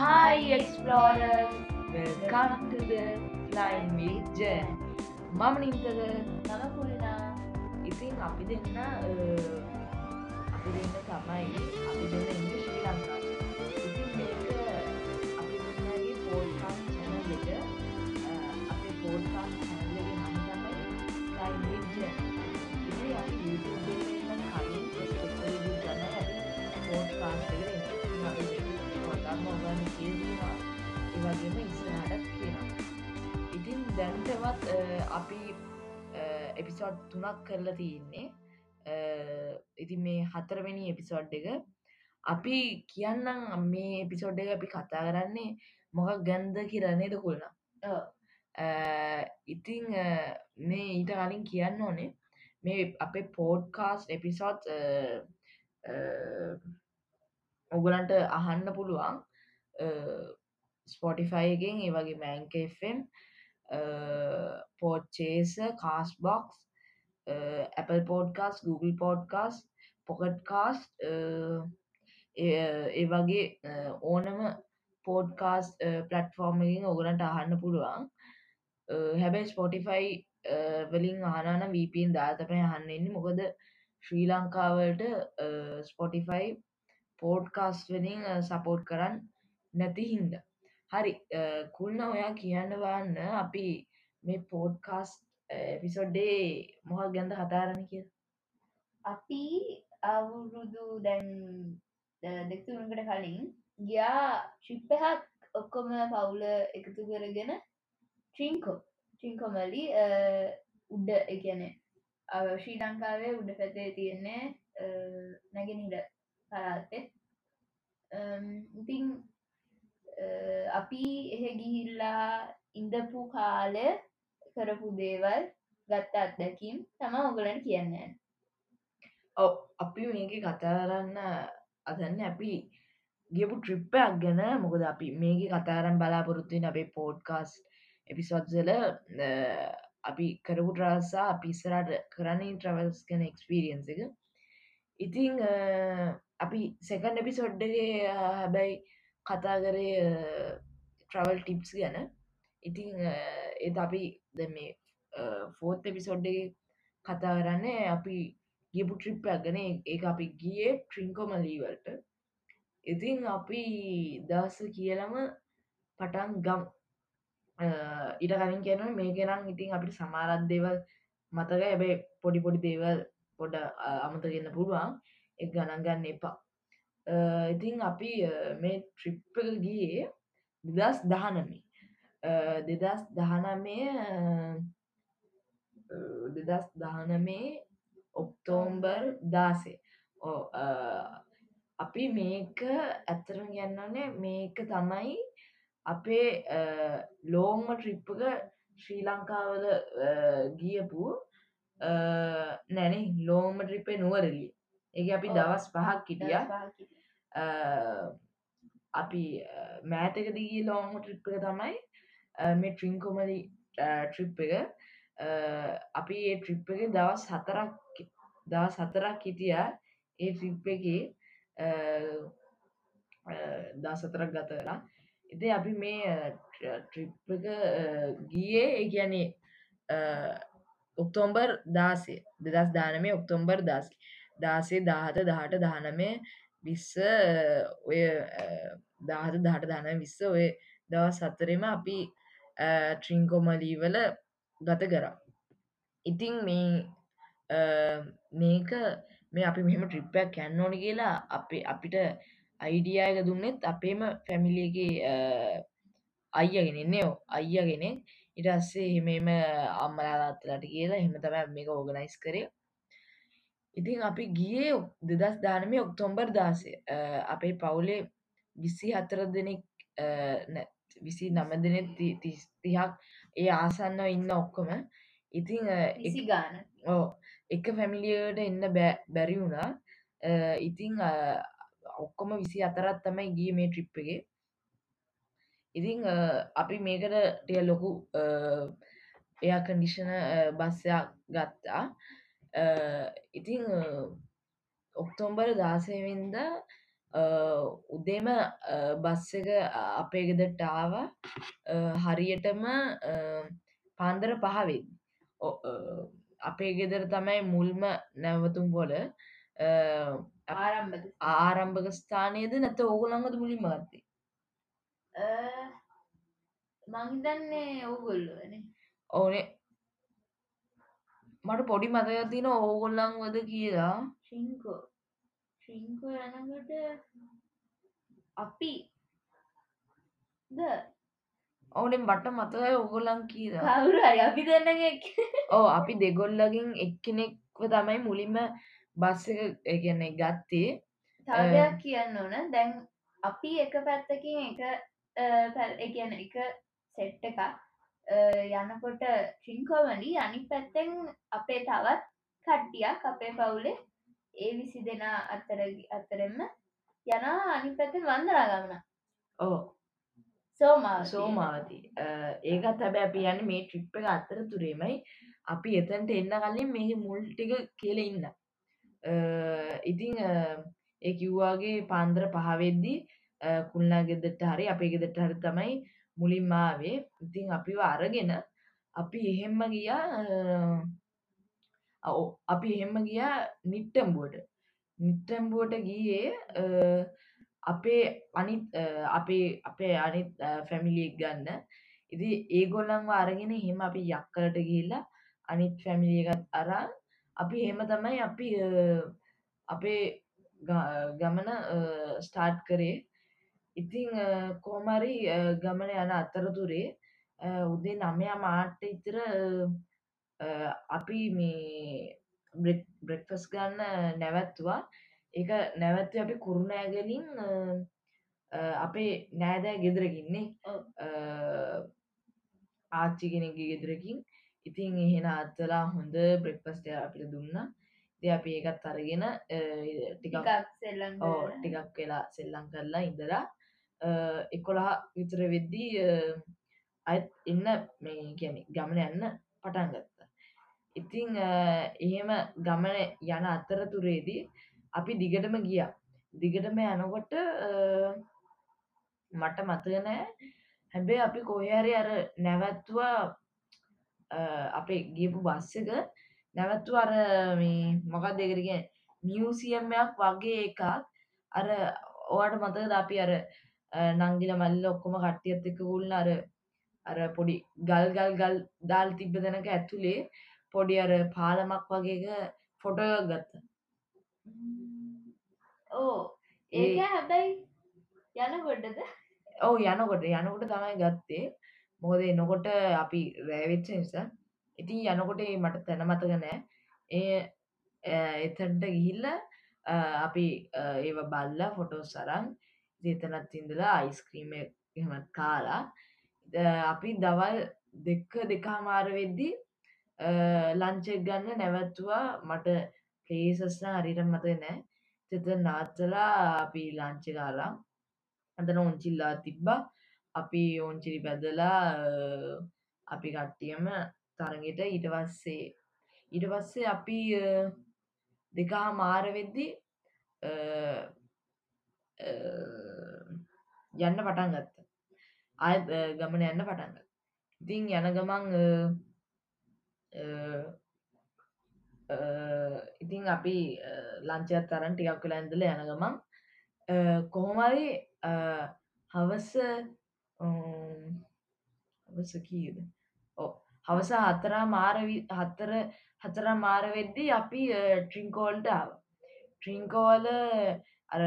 Hi explorers! Welcome to the Flying with Jen. මම නින්තද මම පුරනා ඉතින් අපි දෙන්න අ, අපි දෙන්න තමයි අපි දෙන්න ඉන්න ශ්‍රී ලංකා ඔයගොල්ලන් කියනවා. ඒ වගේම ඉස්සරහට කියනවා. ඉතින් දැන්ටවත් අපි එපිසෝඩ් තුනක් කරලා තියන්නේ ඉතින් මේ හතරවෙනි එපිසෝඩ් එක අපි කියන්නම් මේ එපිසෝඩ් එක අපි කතා කරන්නේ මොකක් ගන්ද කියරන්නේද කොල්න ඉතිං මේ ඊට කලින් කියන්න ඕනේ මේ අපේ පෝඩ්කාස්ට එපිසෝඩ් ඔගලන්ට අහන්න පුළුවන් ස්පොටිෆයිගෙන් ඒ වගේ මෑන්කම් Podchaser Castbox Apple podcasts Google podcasts Pocket Casts ඒ වගේ අ, ඕනම පෝඩ්කාස් පලට්ෆෝර්මකින් ඔගලන්ට අහන්න පුළුවන් අ, හැබැයි ස්පොටිෆයි වලින් ආනන වීපීන් දාතපය අහන්නන්නේ මොකද ශ්‍රී ලංකාවලට ස්පොටිෆයි පෝඩ්කාස් වලින් සපෝට් කරන්න නැති හින්ද. හරි අ, කුල්න ඔයා කියන්න වන්න අපි මේ පෝඩ්කාස් පිසොඩ්ඩේ මොහක් ගැඳ හතාරණ කිය අපි අවුරුදු දැන් දෙක්තුරකට කලින් ගියා ශිප්පහක් ඔක්කොම පවුල එකතු කරගෙන ට්‍රිංකෝ ට්‍රිංකොමලි උඩ එකන ශ්‍රී ලංකාවේ උඩ පැතේ තියෙන්නේ නැගෙනහිට පරාත්තේ ඉතිං අපි එහෙ ගිහිල්ලා ඉඳපු කාලය කරපු දේවල් ගත්ත අත්දැකීම් තම ඔගලට කියන්න ඔව අපි මේක කතාරන්න අදන්න අපි ගියපු ට්‍රිප්පයක් ගැන. මොකද අපි මේක කතාරම් බලාපොරොත්තුවෙන් අපේ පෝඩ්කාස් එපිසොත්සල අපි කරපු ට්‍රසා පිස්සරට කරන්නේ ට්‍රවල්ස් කන එක්ස්පිරියන්ස එක. ඉතිං අ, අපි සෙකන්ඩ එපිසොඩ්ඩගේ හැබැයි කතා කරේ ට්‍රවල් ටිප්ස් ගැන. ඉතිං එ අපි ද මේ ෆෝත් එපිසොඩ්ඩගේ කතා කරන්නේ අපි ගියපු ට්‍රිප්පයක් ගැන. ඒ අපි ගියේ ට්‍රිංකොම ලීවල්ට ඉතිං අපි දස කියලම පටන් ගම්. ඉට කලින් කියන මේකනම් ඉතින් අපිට සමාරත් දේවල් මතක ඇබැයි පොඩි පොඩි දේවල් පොඩ අමතගන්න පුළුවන්. එක් ගණන් ගන්න එපා. අ, ඉතින් අපි අ, මේ ට්‍රිප්ප ගියේ දෙදස් දහනමි. දෙදස් දහනමය දෙදස් දහනමේ ඔක්තෝම්බර් දාසේ අපි මේක ඇත්තරම ගන්නන්නේ මේක තමයි අපේ ලෝංම ට්‍රිප්පක ශ්‍රී ලංකාවල ගියපු නැනේ ලෝම ට්‍රිපේ නුවරගිය ඒ අපි. දවස් පහක් හිටිය අපි මෑතකදී ලෝම ට්‍රිප්ක තමයි අ, මේ ට්‍රිංකොමලි ට්‍රිප් එක. අ, අපි ඒ ට්‍රිප් එක දවස් හතරක් දවස් හතරක් හිටිය ඒ ට්‍රිප් එක. දසතරක් ගතලා එති අපි මේ ට්‍රිප් එක අ, ගියේ ඒ ගැනේ ඔක්තෝම්බර් දාසේ දෙදස් දානමේ ඔක්තෝම්බර් දස් දාසේ දාහත දහට දානමේ විස්ස ඔය දාහත දහට දාන විස්ස ඔය දවස් සත්තරෙම අපි ට්‍රිංකොමලීවල ගත කරා. ඉතිං මේ අ, මේක මේ අපි මෙම ට්‍රිප්පයක් කැන්න ඕනි කියලා අපේ අපිට අයිඩියයක දුන්නෙත් අපේම ෆැමිලියගේ අයියගෙන එන්නේ අයියගෙන ඉට අස්සේ එහෙමම අම්මලාගත්තලට කියලා එහෙම තම මේක ඕගනයිස් කරේ. ඉතින් අපි ගියේ දෙදස් දානමේ ඔක්තොම්බර් දාසය අපේ පවුලේ විසි හතර දෙනෙක් විසි නම දෙනෙ තිහක් ඒ ආසන්න ඉන්න ඔක්කොම. ඉතිං ගාන. ඕ එක ෆැමිලියට එන්න බැරි වුණා. ඉතිං ඔක්කොම විසි අතරත් තමයි ගිය මේ ට්‍රිප් එක. ඉතිං අපි මේකට ටිය ලොකු එයා කඩිෂන බස්සයක් ගත්තා ඉතිං ඔක්තෝම්බර දාසයවින්ද උදේම බස් එක අපේ ගෙදරට ආවා හරියටම පාන්දර පහවෙදි. අපේ ගෙදර තමයි මුල්ම නැවතුම් පොල ආරම්භක ස්ථානයද නැත ඕගොල්ලන්ගද මුලින්ම ගත්තේ? මංහිතන්නේ ඔවුගොල්ලුවනේ ඕනේ මට පොඩි මතකයක් තියෙනවා ඕගොල්ලන්වද කියලා. ශිංකෝ ශිංකෝ යනකොට අපි ද ඕනේ මට මතකයි ඕගොල්ලන් කියලා. කවුරු හරි අපි දෙන්නගේ ඔව් අපි දෙගොල්ලගෙන් එක්කෙනෙක්ව තමයි මුලින්ම බස් එක ඒ කියන්නේ ගත්තේ. තව දෙයක් කියන්න ඕන දැන් අපි එක පැත්තකින් එක එකන එක සෙට්ට එකක් යනකොට ශිංකෝවලි අනි පැත්තෙන් අපේ තවත් කට්ටියක් අපේ පවුලේ ඒ විසි දෙනා අත්තර අත්තරෙම යන අනි පැත්තෙන් වන්දනා ගමන. ඕ සෝමා සෝමාවති. ඒකත් හැබැ අපි යන්න මේ ට්‍රිප් එක අත්තර තුරේමයි අපි එතන්ට එන්න කලින් මේ මුල් ටික කියල ඉන්න. ඉතිං ඒ කිව්වාගේ පාන්දර පහවෙද්දි කුල්ලා ගෙදට හරි අපේ ගෙදට හරි තමයි මුලින්ම ආවේ. ඉතින් අපිව අරගෙන අපි එහෙම්ම ගියා අපි එහෙම්ම ගියා නිට්ටම්බුවට. නිට්ටම්බුවට ගියේ අපේ අනිත් අපේ අපේ අනිත් ෆැමිලියෙක් ගන්න. ඉති ඒගොල්ලන්ව අරගෙන එහෙම අපි යක්කලට ගිහිල්ලා අනිත් ෆැමිලියකත් අරා අපි එහෙම තමයි අපි අපේ ගමන ස්ටාර්ට් කරේ. ඉතිං කෝමරි ගමන යන අතරතුරේ උදේ නමයා මාට්ට ඉතර අපි මේ බ්‍රෙක්ෆස් ගන්න නැවැත්තුවා. එක නැවත්ත අපි කුරුණෑගලින් අපේ නෑදෑ ගෙදරකින්නේ ආච්චි කෙනෙක්ගේ ගෙදරකින්. ඉතින් එහෙන අත්තලා හොඳ බ්‍රෙක්පස්ට අපිට දුන්න. ද අපි ඒකත් අරගෙන ටිකක් ටිකක් වෙලා සෙල්ලං කරලා ඉදලා Eh, එකොළහ විතර වෙද්දී අත් එන්න මේ ගැන ගමන යන්න පටන් ගත්තා. ඉතිං එහෙම ගමන යන අත්තරතුරේදී අපි දිගටම ගිය. දිගටම යනකොට මට මතගනෑ හැබැ අපි කොහරි අර නැවැත්තුවා අපේ ගියපු බස්සක නැවත්තු අර මේ මොකක් දෙකරගෙන මියසියම්මයක් වගේ එකක්. අර ඕට මතකද අපි අර නංගිල මල්ල ඔක්කොම කට්ටියත් එක උල්න අර අර පොඩි ගල් ගල් ගල් දාල් තිබ්බ දෙනක ඇතුළේ පොඩි අර පාලමක් වගේක ෆොටෝ ගත්ත. ඕ ඒ හැබැයි යන ගොඩද ඔව යනකොට යනකොට තමයි ගත්තේ. මොකද එනකොට අපි රෑවෙච්ච නිසා. ඉතින් යනකොට මට තැන මතක නෑ. ඒ එතන්ට ගිහිල්ල අපි ඒව බල්ලා ෆොටෝ සරන් එතනත් ඉඳලා අයිස්ක්‍රීම එහෙමත් කාලා අපි දවල් දෙක්ක දෙකාමාර වෙද්දි ලංචෙක් ගන්න නැවැත්තුවා මට පේසස්න හරිට මත නෑ. තෙත නාත්තලා අපි ලංචි කාලා අතන ඔංචිල්ලා තිබ්බා. අපි ඕංචිරි බැදලා අපි කට්ටියම තරගෙට ඊට පස්සේ ඊට පස්සේ අපි දෙකහා මාර වෙද්දි යන්න පටන් ගත්ත. අය ගමන යන්න පටන්ග ඉතින් යන ගමන් ඉතින් අපි ලංචත් තරන් ටිකක් කලා ඇඳල යන ගමන් කොහොමරි හවස හවස කීද ඕ හවස හතරා මාර හත්තර හතර මාර වෙද්දී අපි ට්‍රිංකෝල්ට ආව. ට්‍රිංකෝල අර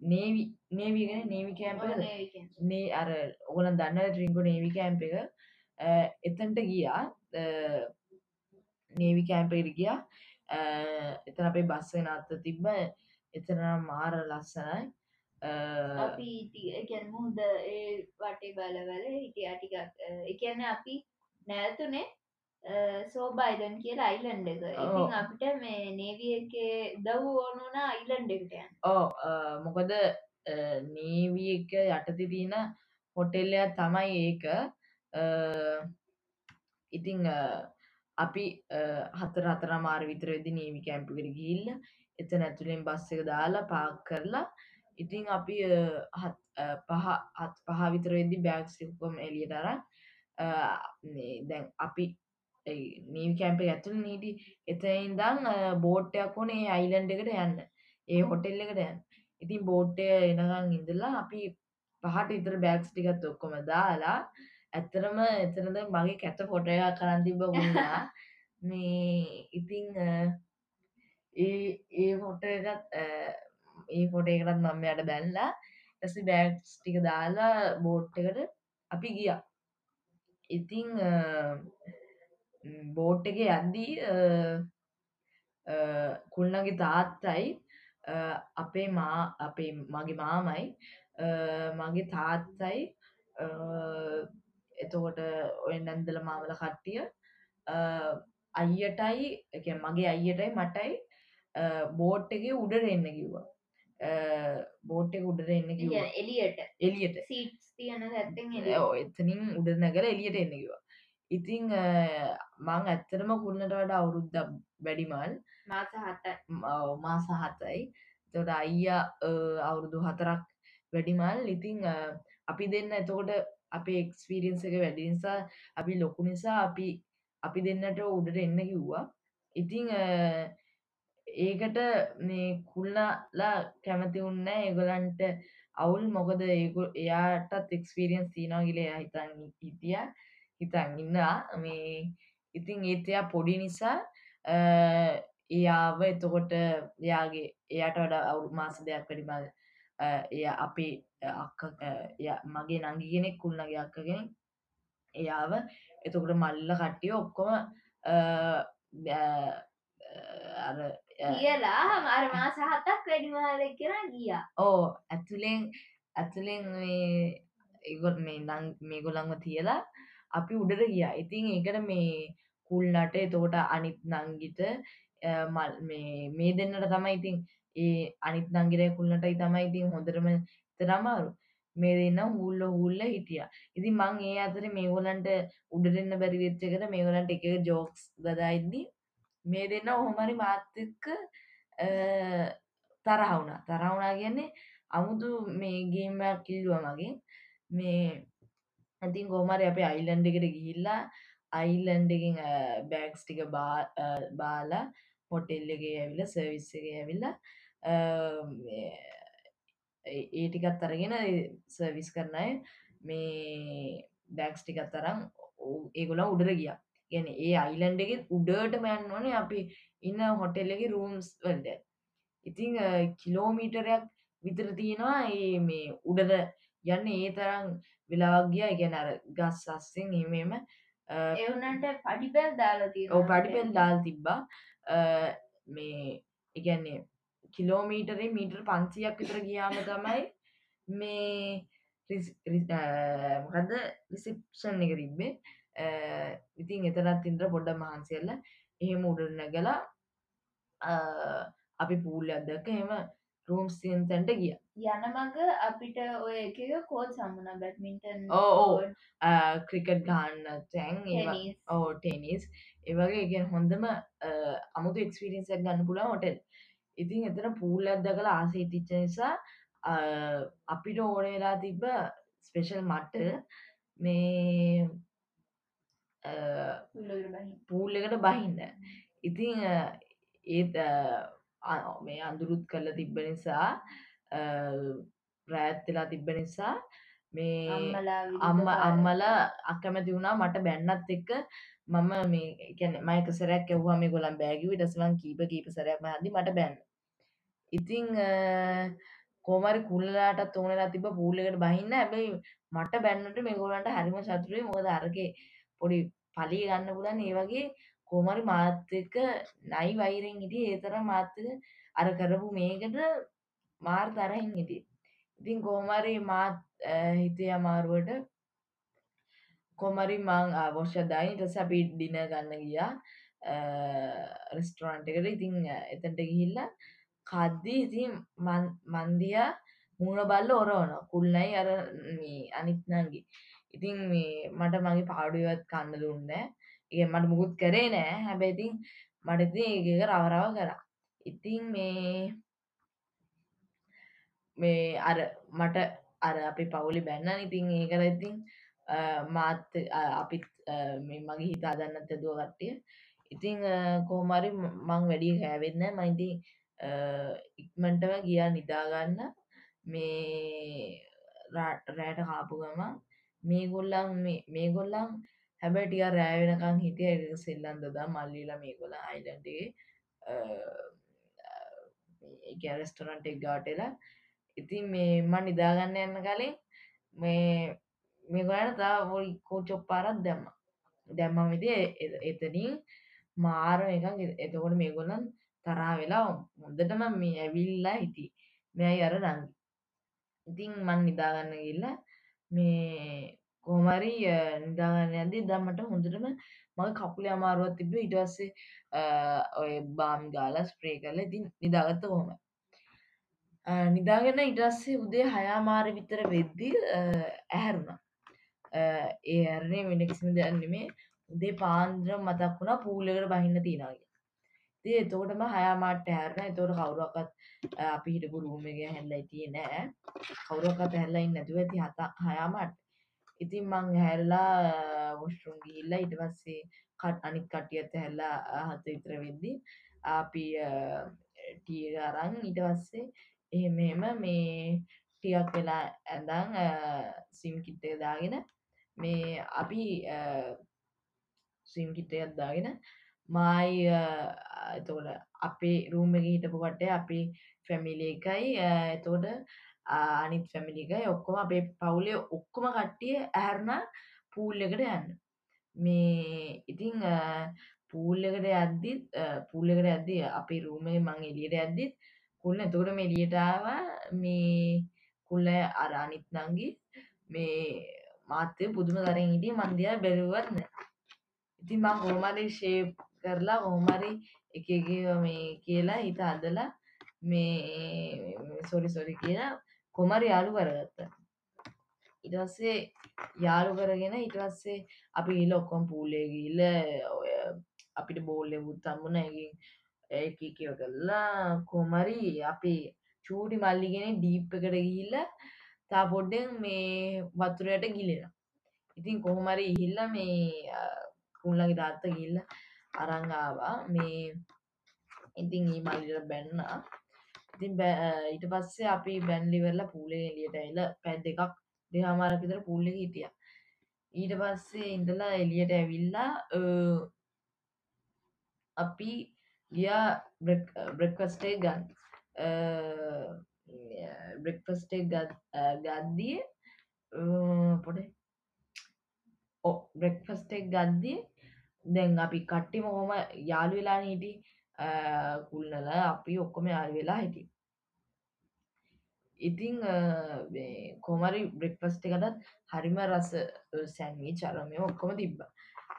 නේවි නේවිගෙන නේවි කෑම්ප නේ අර ඕගලන් දන්න ට්‍රිංකෝ නේවි කෑම්ප එක? එතන්ට ගියා. නේවි කෑම්පට ගියා. එතන අපේ බස්සෙන අත්ත තිබ්බ. එතන මාර ලස්සනයි. අපි ගැන මුහද ඒ වටේ බලවල හිටිය ටිකක්. එකන්න අපි නැතුනේ සෝබයිදන් කියලා අයිලන්ඩ එක. ඉතින් අපිට මේ නේවිය එක දව් ඕනුන අයිලන්ඩ එකටයන් ඕ මොකද නේවී එක යටති තියෙන හොටෙල්ලයක් තමයි ඒක. ඉතිං අපි හතර හතර මාර විතර වෙදි නේවි කැම්පිකට ගිල්ල එත නැතුළෙන් බස් එක දාලා පාක් කරලා ඉතිං අපි පහ අත් පහ විතර වෙදදි බෑග් සිල්කොම් එලියට අරන් දැන් අපි නීව කැම්ප ඇතුළ නීටි එතයින්දං බෝට්ටයක් ඕනේ අයිලන්ඩ එකට යන්න. ඒ හොටෙල් එකට යන්න. ඉතින් බෝට්ටය එනගං ඉඳලා අපි පහට ඉතර බෑක්ස් ටිකත් ඔක්කොම දාලා ඇත්තරම එතනද මගේ කැත පොටයා කරන් තිබ වුණා. මේ ඉතිං ඒ ඒ ෆොට එකත් ඒ ෆොට එකටත් මම යට බැල්ලා ඇසි බෑග්ස් ටික දාලා බෝට් එකට අපි ගියා. ඉතිං බෝට් එක යද්දී කුල්න්නගේ තාත්තයි අපේ මා අපේ මගේ මාමයි මගේ තාත්තයි එතකොට ඔය නැන්දල මාවල කට්ටිය අයියටයි එක මගේ අයියටයි මටයි බෝට් එක උඩර එන්න කිව්වා. බෝට් එක උඩර එන්න කිව එලියට එලියට සීට්ස් තියන එතනින් උඩ නැගල එලියට එන්න කිවා ඉතිං මං ඇත්තරම කුල්න්නට වඩ අවුරුද්ද වැඩිමල්. මාස හත මාස හතයි. තොට අයියා අවුරුදු හතරක් වැඩිමල්. ඉතිං අපි දෙන්න එතකොට අපේ එක්ස්පිරියන්ස එක වැඩි නිසා අපි ලොකු නිසා අපි අපි දෙන්නට උඩට එන්න කිව්වා. ඉතිං ඒකට මේ කුල්ලලා කැමති උන්න ඒගොලන්ට අවුල් මොකද? එයාටත් එක්ස්පිරියන්ස් තිීනගිල හිතන් හිටිය හිතන් ඉන්නා මේ ඉතිං ඒතයා පොඩි නිසා එයාව එතකොට එයාගේ එයට වඩ අවු මාස දෙයක් වැඩිමල් එය අපේ අක්ක මගේ නංගි කෙනෙක් කුල්න්නගේ අක්කගෙන එයාව එතකොට මල්ල කට්ටිය ඔක්කොම කියලා අර මාස හතක් වැඩිමහල කියලා ගිය. ඕ ඇතුලෙන් ඇතුලෙන් ඒගොල් මේ නං මේගොලංව තියලා අපි උඩට ගියා. ඉතින් ඒකට මේ කුල්නට එතකොට අනිත් නංගිට මල් මේ මේ දෙන්නට තමයි ඉතින් ඒ අනිත් නංගිරය කුල්ලටයි තමයි ඉතින් හොඳරම තරමාරු මේ දෙන්න හුල්ල හුල්ල හිටිය. ඉතින් මං ඒ අතර මේගොලන්ට උඩරන්න බැරි වෙච්චකට මේගොලන්ට එක ජෝක්ස් දදායිද්දි මේ දෙන්න ඔහොමරි මාත්‍යක තරහවුණ තරහුණා කියන්නේ අමුතු මේ ගේම්මයක් කිල්ලුව මගේ. මේ ඇතින් ගෝමරි අපේ අයිලන්ඩ එකට ගිහිල්ලා අයිලන්ඩකින් බෑක්ස් ටික බාලා හොටෙල්ලගේ ඇවිල සර්විස්සගේ ඇවිල්ලා ඒ ටිකත් අරගෙන සර්විස් කරනය මේ බෑක්ස් ටිකත් තරම් ඒගොල උඩර ගිය. ගැන ඒ අයිලන්ඩගෙත් උඩට මැන් ඕනේ අපි ඉන්න හොටෙල්ලගේ රූම්ස් වල්ඩ ඉතිං කිලෝමීටරයක් විතර තියෙනවා ඒ මේ උඩද යන්න ඒ තරම් වෙලාවක් ගිය. ගැන අර ගස් අස්සෙන් එහෙමම එවනට පඩිපැල් දාලා ඔව පඩිපැල් දාල් තිබ්බා. මේ ඉගැන්නේ කිලෝමීටරේ මීටර් පන්සියක් විතර ගියාම තමයි මේ මොකද රිසිප්ෂන් එක තිබ්බේ. ඉතින් එතනත් ඉන්ද්‍ර පොඩ්ඩ මහන්සිල්ල එහෙම උඩ නැගලා අපි පූල් අදක එම රූම් සියන් තැන්ට ගිය යන මඟ අපිට ඔය එක කෝල් සම්මුණ බැට්මින්ටන් ඕ ක්‍රිකට් ගාන්න තැන් ඕ ටෙනිස්. ඒවගේ ඉගෙන් හොඳම අමුතු එක්ස්පිරින්සක් ගන්න පුලා හොටෙල් ඉතින් එතන පූල් අද්ද කළ ආසේ තිච්ච නිසා අපිට ඕනේලා තිබ්බ ස්පෙෂල් මට්ට මේ පූල් එකට බහින්න. ඉතිං ඒත් මේ අඳුරුත් කරල තිබ්බ නිසා ප්‍රෑත්තිලා තිබ්බ නිසා මේ අම්ම අම්මල අකමැති වුණා. මට බැන්නත් එක්ක මම මේ කැන මයික සරයක් ඇවවා මේ ගොලන් බෑගව ටස්වන් කීප කීප සරයක්ම හදි මට බැන්න. ඉතිං කෝමරි කුල්ලාටත් ඕනලා තිබ පූලකට බහින්න. ඇබයි මට බැන්නට මේ ගොලන්ට හරිම සතුරේ මොද අරගේ පොඩි පලි ගන්න පුලන් ඒ වගේ කෝමරි මාත්‍යක නයි වෛරෙන් හිටිය. ඒතර මාත්‍යක අර කරපු මේකට මාර් තරහින් හිටිය ඉතින් කෝමරි මාත් හිතේ අමාරුවට කොමරි මං අවෝෂ්‍යදායි ටස අපි ඩින ගන්න ගියා. රෙස්ටරන්ට් එකට. ඉතිං එතැට ගිහිල්ල කද්දී ඉතින් මන්දිය මූුණ බල්ල ඔරෝන කුල්ලයි අර අනිත්නගේ ඉතින් මේ මට මගේ පාඩුවත් කන්න දුන්න ඒ මට මුකුත් කරේ නෑ හැබැයිතින් මටති ඒක රවරාව කර. ඉතින් මේ මේ අර මට අර අපි පවුලි බැන්න ඉතින් ඒකර ඉතින් මාත් අපිත් මගේ හිතා දන්නත් ඇදුව කට්ටිය. ඉතිං කෝමරි මං වැඩි හැවෙන්න මයිති ඉක්මටම ගියා නිදාගන්න මේ රෑට කාපු ගමන් මේ ගොල්ලන් මේ ගොල්ලන් හැබැ ටික රෑවෙනකං හිටිය එක සෙල්ලන් දදා මල්ලිලා මේ ගොල අයිලන්ඩේ ගැරස්ටරන්ට එක් ගාටලා ඉතින් මේ මන් නිදාගන්න යන්න කලින් මේ මේ ගොලට තා ොයි කෝචොප් පාරත් දැම්ම. දැම්ම විති එතනින් මාර එකක් එතකොට මේ ගොල්ලන් තරා වෙලා හොඳටම මේ ඇවිල්ලා හිටි මෙයි අර නංගි ඉතින් මන් නිදාගන්න ගිල්ල මේ කෝමරි නිදාගන්න ඇදි දම්මට හොඳටම මගේ කකුල අමාරුවත් තිබ ඉටවස්සේ ඔය බාම් ගාලා ස්ප්‍රේ කරල ඉතින් නිදාගත්ත කොහොම නිදාගෙන ඉටස්සේ උදේ හයාමාර විතර වෙද්දි ඇහැරුණා. ඒ ඇරණේ වෙන කිසිම දෙයන්නෙමේ උදේ පාන්ද්‍ර මතක් වුණා පූලකට බහින්න තියනාගේ ඒ එතෝටම හයාමාට හැරණ එතෝට කවුරක්කත් අපි හිටපු රූමගේ හැල්ලයි තිය නෑ. කවුරක්කත් හැල්ලයින් නැතුව ඇති හත හයාමට ඉතින් මං හැරලා වොස්ටරුම් ගිහිල්ලා ඊට පස්සේ කට අනිත් කටියත් හැල්ලා හත විතර වෙද්දි අපි ටිය අරන් ඊට පස්සේ එහෙම එහෙම මේ ටිකක් වෙලා ඇඳන් සිම් කිට්ටක දාගෙන මේ අපි සිම් කිට්ටයක් දාගෙන මායි එතෝට අපේ රූම එක හිටපු කටේ අපි ෆැමිලි එකයි එතෝට අනිත් ෆැමිලි එකයි ඔක්කොම අපේ පවුලේ ඔක්කොම කට්ටිය ඇහැරණ පූල් එකට යන්න. මේ ඉතිං පූල් එකට ඇද්දිත් පූල් එකට ඇද්දි අපි රූමේ මං එලියට ඇද්දිත් කුල්ල එතකොට මෙලියටාව මේ කුල්ල අර අනිත් නංගි මේ මාත්‍යය පුදුම තරෙන් හිටිය මන්දියා බැලුවත්න ඉතින් මං කොහොමරි ෂේප් කරලා කොහොමරි එක එක මේ කියලා හිත අදලා මේ සොරි සොරි කියලා කොමරි යාලු කරගත්තා. ඊට පස්සේ යාලු කරගෙන ඊට පස්සේ අපි ගිහලා ඔක්කොම පූලේ ගිහලා ඔය අපිට බෝල් එකකුත් හම්බුණා ඒකෙන් ඒක කියව කරලා කොමරි අපි චූටි මල්ලිගෙන ඩීප් එකට ගිහිල්ලා තා පොඩ්ඩෙන් මේ වතුරයට ගිලෙනවා. ඉතින් කොහොමරි ඉහිල්ලා මේ කුල්ලගේ තාත්තා ගිහිල්ලා අරන් ආවා. මේ ඉතින් ඒ මල්ලිට බැන්නා. ඉතින් ඊට පස්සේ අපි බැන්ලි වෙලා පූලේ එළියට ඇවිල්ලා පැය දෙකක් දෙකමාරක් විතර පූල් එකේ හිටියා. ඊට පස්සේ ඉඳලා එළියට ඇවිල්ලා අපි ගියා බ්‍රෙක්ෆාස්ට් එක ගන්න බ්‍රෙක්ෆාස්ට් එක ගද්දී පොඩේ බ්‍රෙක්ෆස්ට එක් ගද්දී දැන් අපි කට්ටි මොහොම යාළු වෙලා හිටි කුල්නල අපි ඔක්කොම යාල් වෙලා හිටි ඉතිං කොමරි බ්‍රෙක්ෆස්ට එකටත් හරිම රස සැන්වී චරමය ඔක්කොම තිබ්බ.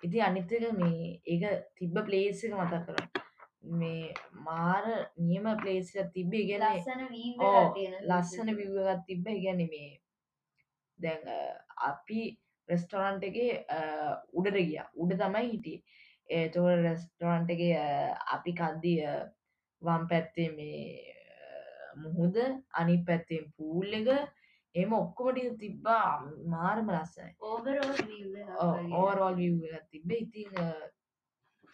ඉති අනිත්තක මේ ඒක තිබ්බ පලේස් එක මතක් කර මේ මාර නියම පලේස් තිබ්බේ ගැන ලස්සන විවගත් තිබ්බ ගැන මේ දැන් අපි රෙස්ටොරන්ට් එක උඩට ගිය. උඩ තමයි හිටිය. ඒතෝ රෙස්ටොරන්ට් එක අපි කද්දිය වම් පැත්තේ මේ මුහුද අනි පැත්තෙන් පූල් එක. එම ඔක්කොමට තිබ්බා. මාර්ම ලස්සයි ඕවරෝල් එක තිබ්බ. ඉතිං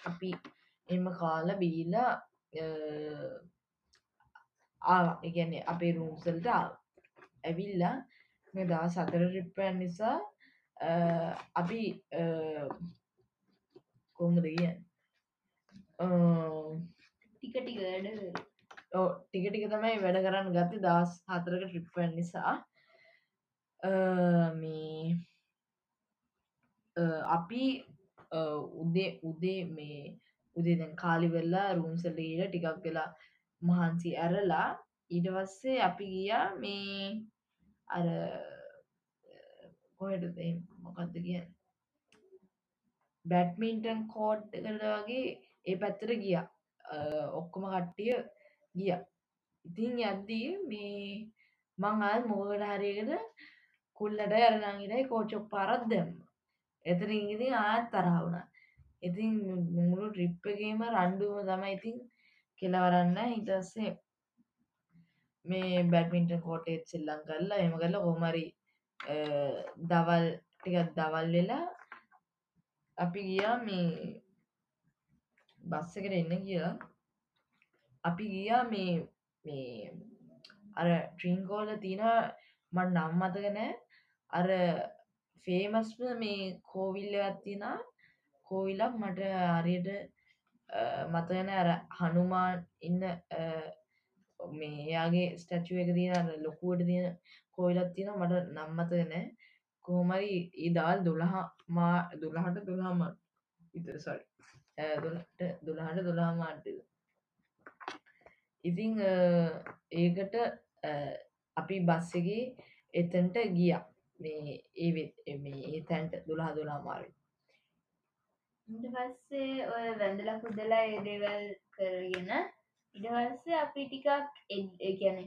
අපි එම කාල බීලා ආ එකන්නේ අපේ රූම්සල්ට ඇවිල්ලා මේ දා සතර රිප්පයන් නිසා අපි කොහොමද කියන්න? ටික ටික වැඩ ටික ටික තමයි වැඩ කරන්න ගත්ත දස් හතරක ට්‍රිප්පන් නිසා. මේ අපි උදේ උදේ මේ උදේ දැන් කාලි වෙල්ලා රූම්සලීට ටිකක් වෙලා මහන්සි ඇරලා ඊටවස්සේ අපි ගියා මේ අර කොහෙටද මොකක්ද කිය බැට්මින්ටන් කෝඩ් එකට වගේ ඒ පැත්තර ගිය. ඔක්කොම කට්ටිය ගිය. ඉතින් යද්දී මේ මං අල් මොකට හරියකට කුල්ලට අරනංගිටයි කෝචොක් පාරත් දැම්ම. එතර ඉදි ආත් තරහුණ ඉතින් මුළු ට්‍රිප්පගේම රණ්ඩුවම තම ඉතින් කෙලවරන්න හිතස්සේ මේ බැඩ්මින්ටන් කෝටේත් සෙල්ලං කරලා එම කරලා කොහමරි දවල් ටිකත් දවල් වෙලා අපි ගියා මේ බස් එකට එන්න කියලා. අපි ගියා මේ මේ අර ට්‍රීන්කෝල තියන මට නම් මතක නෑ. අර ෆේමස්ම මේ කෝවිල්ලයක් තියන කෝවිලක් මට හරියට මතගෙන අර හනුමාන් ඉන්න මේ එයාගේ ස්ටැචුව එක තියෙන ලොකුවට තියෙන කෝවිලක් තියෙන මට නම්මතක නෑ. කොහොමරි ඒ දවල් දොළහා මා දුළහට දුළහම විතර සොරි දුලට දුළහට දුළහා මාට්ටද ඉතිං. ඒකට අපි බස්සගේ එතන්ට ගිය. මේ ඒ මේ ඒ තැන්ට දුළහ දුලා මාරි ඉට පස්සේ ඔය වැඳලා පුදලා ඒ දේවල් කරගෙන ඉඩවස්සේ අපි ටිකක් ගැන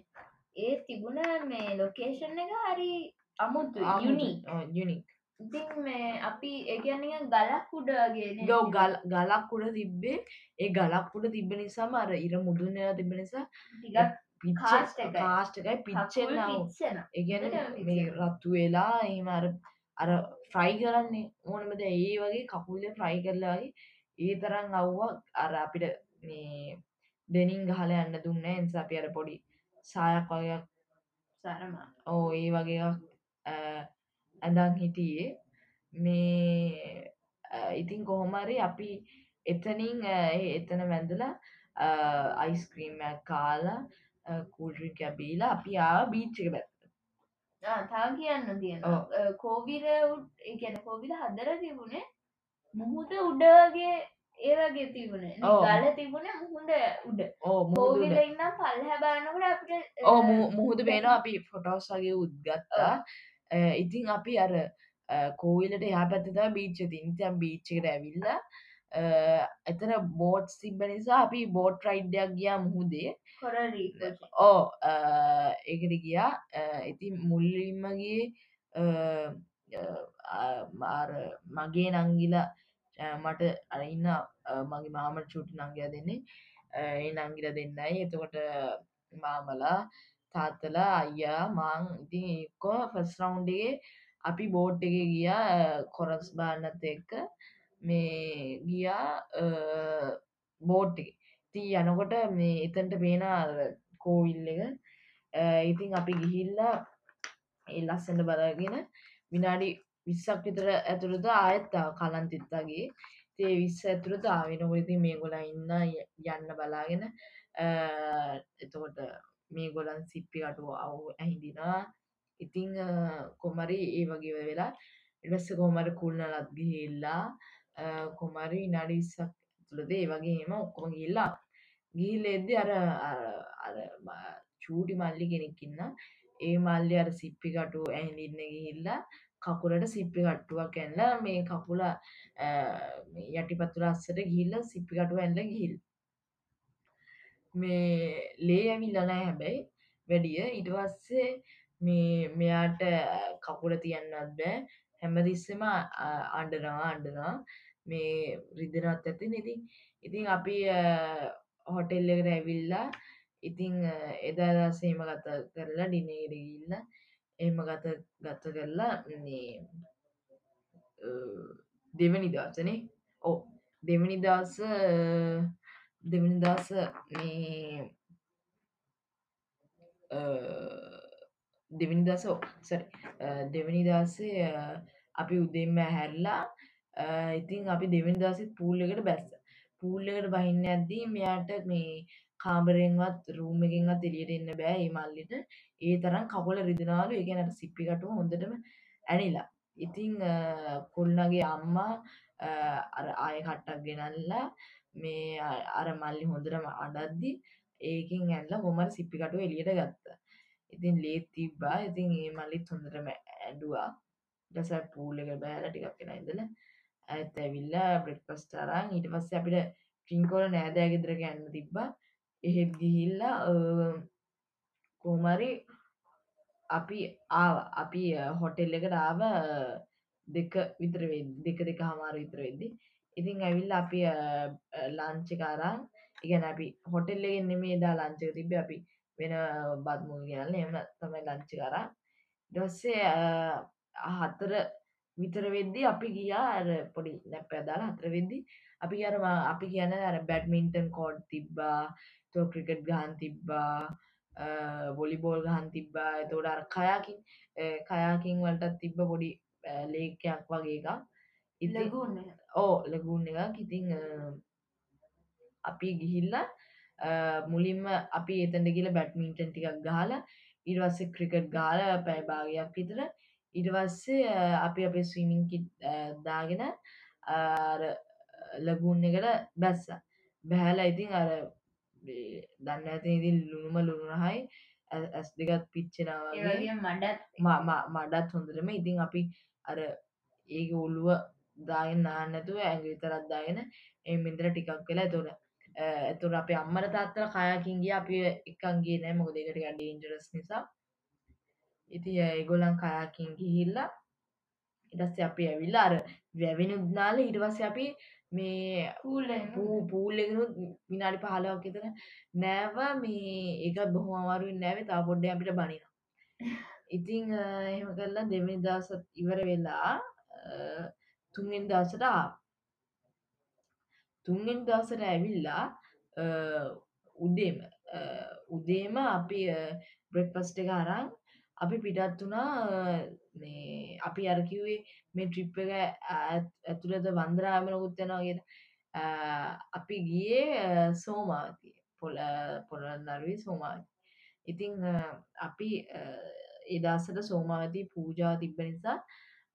ඒ තිබුණ මේ ලොකේෂන් එක හරි අමුතු යුනි යුනික් ඉතින් මේ අපි ඒගැනිය ගලක් උඩගෙන ගව ගල් ගලක් උඩ තිබ්බේ. ඒ ගලක් උඩ තිබ නිසාම අර ඉර මුදුන්න තිබ නිසා ටිකක් එකයි. පිච්චෙන් ඒගැන. රත්තු වෙලා එම අර ෆ්‍රයි කරන්නේ ඕනමද ඒ වගේ කකුල්ල ෆ්‍රයි කරලායි ඒ තරම් අව්වා අර අපිට මේ දෙනින් ගහල යන්න දුන්න එනිස අපි අර පොඩි සායක් වගේක් සරමා. ඕ ඒ වගේ ඇඳන් හිටියේ. මේ ඉතින් කොහොමරි අපි එතනින් එතන වැඳලා අයිස්ක්‍රීම්යක් කාලා කූල්රි කැබීලා අපි ආ බීච්චක පැත් තා කියන්න තියෙන. කෝවිල ගැන කෝවිල හදර තිබුණේ මුහුද උඩගේ ඒවගේ තිබුණ. ගල තිබුණ මුහුද උඩ. මුහුදුට ඉන්නම් පල්හ බානකට අපිට ඕ මුහුද පේනවා. අපි ෆොටෝස් වගේ උද්ගත්තා. ඉතින් අපි අර කෝවිලට එහා පැත්තත බීච්ච තින්තම් බීච්චකට ඇවිල්ල එතන බෝට් සිබ්බ නිසා අපි බෝට් රයිඩ්ඩයක් ගියා මුහුදේ. ඕ ඒකට ගියා. මුල්ලින්මගේ මාර මගේ නංගිලා මට අරඉන්න මගේ මාමට චුටි නංගයා දෙන්නේ. ඒ නංගිල දෙන්නයි. එතකොට මාමලා තාත්තලා අයියා මං ඉතින් එක්කෝ ෆස් රවුන්්ඩගේ අපි බෝට් එක ගියා කොරස් බාන්නත් එක්ක මේ ගියා බෝට් එක. ති යනකොට මේ එතන්ට පේන කෝවිල් එක. අ, ඉතින් අපි ගිහිල්ලා ඒ ලස්සට බලාගෙන විනාඩි විස්සක් විතර ඇතුළද ආයත්තා කලන්තිත්තාගේ තේ විස්ස ඇතුළත ආවෙනකොඉති මේ ගොලා ඉන්න ය- යන්න බලාගෙන අ, එතකොට මේ ගොලන් සිප්පි කටුව අවු ඇහිදිනවා ඉතිං අ, කොමරි ඒ වගේ වෙලා ඉටස්ස කොමර කුල්න ලත් ගිහිල්ලා අ, කොමරි නඩිස්සක් තුළද ඒ වගේම ඔක්කොම ගිල්ලා ගිහිල්ල එද්දි අර අර- අර ම- චූටි මල්ලි කෙනෙක්කින්න ඒ මල්ලි අර සිප්පි කටු ඇහිඳන්න ගිහිල්ලා කකුලට සිප්පි කට්ටුවක් ඇල්ල මේ කකුල අ, මේ යටිපතුල අස්සට ගිහිල්ල සිප්පි කටුව ඇල්ල ගිහිල් මේ ලේ ඇවිල්ල නෑ හැබැයි වැඩිය. ඉට පස්සේ මේ මෙයාට කකුල තියන්නත් බෑ. හැමදිස්සම අන්ඩනවා අන්ඩනවා මේ රිදනත් ඇති ඉතින් ඉතින් අපි හොටෙල් එකට ඇවිල්ලා ඉතිං එදා දසේම ගත කරලා ඩිනේරඉල්ල එම ගත ගත කරලා මේ අ, දෙවනි දසනේ ඕ දෙවනි දස දෙවනි දස මේ අ, දෙවනි දස සරි දෙවනි දසේ අ, අපි උදෙන්ම හැරලා අ, ඉතින් අපි දෙවනි දසත් පූල් එකට බැස්ස. පූල් එකට බහින්න ඇද්දී මෙයාට මේ කාමරෙන්වත් රූම එකෙන්වත් එලියට එන්න බෑ ඒ මල්ලිට. ඒ තරම් කකුල රිදෙනවලු. ඒ කියන්නේ අර සිප්පි කටුව හොඳටම ඇනිලා. ඉතින් අ, කොල්ලගේ අම්මා අ, අර ආය කට්ටක් ගෙනල්ලා මේ අ- අර මල්ලි හොඳටම අඩද්දි ඒකින් ඇල්ල හොමර සිප්පි කටුව එලියට ගත්තා. ඉතින් ලේත් තිබ්බා. ඉතින් ඒ මල්ලිත් හොඳටම ඇඩුවා ඩස පූල් එක බෑලා ටිකක් කෙන ඉදල ඇත් ඇවිල්ලා බ්‍රෙක්පස්ට අරන් ඊට පස්සේ අපිට ට්‍රින්කෝල නෑදෑ ගෙදර ගන්න තිබ්බා. එහෙත් ගිහිල්ලා කෝමරි අපි ආව අපි හොටෙල් එකට ආව අ, දෙක විතර වෙද්දි දෙක දෙක හමාර විතර වෙද්දි. ඉතින් ඇවිල්ල අපි ලංචකාරම් ඉගැන අපි හොටෙල් එකෙන් නෙමේ දා ලංචක තිබ අපි වෙන බත්මුල් ගෙනල්ලා එහෙම තමයි ලංච් කරා ඊට පස්සේ හතර විතර වෙද්දි අපි ගියා අර පොඩි නැප්පයක් දාලා හතර වෙද්දි අපි අර අපි කියන්නේ අර බැඩ්මින්ටන් කෝඩ් තිබ්බා තෝ ක්‍රිකට් ගහන් තිබ්බා බොලිබෝල් ගහන් තිබ්බා එතකොට අර කයාකින් කයාකින් වලටත් තිබ්බ පොඩි ලේකයක් වගේ එකක්. ඉලගුන්න ඕ ලගුන් එකක්. ඉතිං අපි ගිහිල්ලා මුලින්ම අපි එතැට කියල බැට්මින්ටන් ටිකක් ගහලා ඉරවස්සේ ක්‍රිකට් ගාල පැයි භාගයක් විතර ඉටවස්සේ අපි අපේ ස්වීමින් දාගෙන ලගුන් එකට බැස්ස. බැහැලා ඉතින් අර දන්න ඇති ඉතින් ලුණුම ලුණුහයි ඇස් දෙකත් පිච්චෙනවාගේ මඩත් මඩත් හොඳරම ඉතින් අපි අර ඒක ඔල්ලුව දායන් නාන්නතුව ඇඟ විතරත් දාගෙන එ මින්දර ටිකක් වෙලා තොර ඇතුර අප අම්මට තාත්තල කයාකින්ගේ අපි එකන්ගේ නෑ. මොක දෙකට ඩේන්ජරස් නිසා ඉති ඒගොලන් කයාකින් ගිහිල්ලා ඉටස්ස අපි ඇවිල්ලා අර වැැවෙනුද්නාල ඉටවස්ස අපි මේ පූ පූල්ලෙනුත් විනාඩි පහලාවක් එතන නෑව මේ ඒක බොහොම අමාරුවෙන් නෑවේ. තා පොඩ්ඩ අපිට බනින ඉතිං එහෙම කරලා දෙමනි දසත් ඉවර වෙලා තුන්ෙන් දසට තුන්ෙන් දසට ඇවිල්ලා උදේම උදේම අපි බ්‍රෙක්පස්ට එක අරං අපි පිටත් වුණා අපි අරකිවේ මේ ට්‍රිප් එක ඇතුළත වන්දරාමනකුත් යනවාගෙන අපි ගියේ සෝමාතිය පොල පොළන්නරුවේ සෝමාති ඉතිං අපි එදස්සට සෝමාවති පූජා තිබ්බ නිසා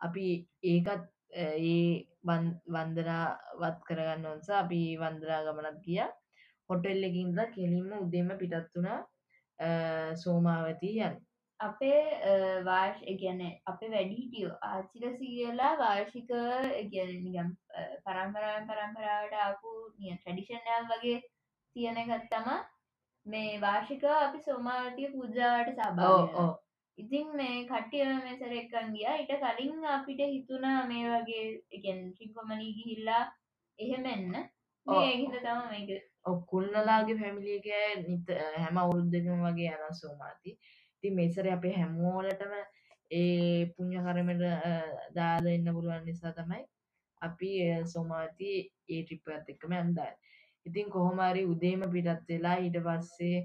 අපි ඒකත් ඒ වන්දනාවත් කරගන්න ඔන්සා අපි වන්දනා ගමනත් ගිය. හොටෙල් එකින්ද කෙලින්ම උදෙම පිටත් වුණා සෝමාවතී යන් අපේ වාර්ෂ ගැන අපේ වැඩිහිටියෝ ආචික සීලා වාර්ෂික ගැනගම් පරම්පරාව පරම්පරාවට ආපු නිය ට්‍රඩිෂන්යල් වගේ තියෙන ගත්තම මේ වාර්ෂික අපි සෝමාවතිය පූජාවට සබා ඉතින් මේ කට්ටිය මේ සැර එකන් ගියා. ඊට කලින් අපිට හිතුනා මේ වගේ එකන් ට්‍රිකොමලී ගිහිල්ලා එහෙමෙන්න ඒහිද තම මේක. ඔක්කුල්ලලාගේ පැමිලිගේ නිත හැම අවුරුද්ධකම වගේ යන සෝමාති ති මේසර අපේ හැමෝලටම ඒ පුං්ඥ කරමට දාද එන්න පුළුවන් නිසා තමයි අපි සෝමාති ඒ ටිප්පත් එක්කම ඇන්දයි ඉතින් කොහොමරි උදේම පිටත් වෙලා ඊට පස්සේ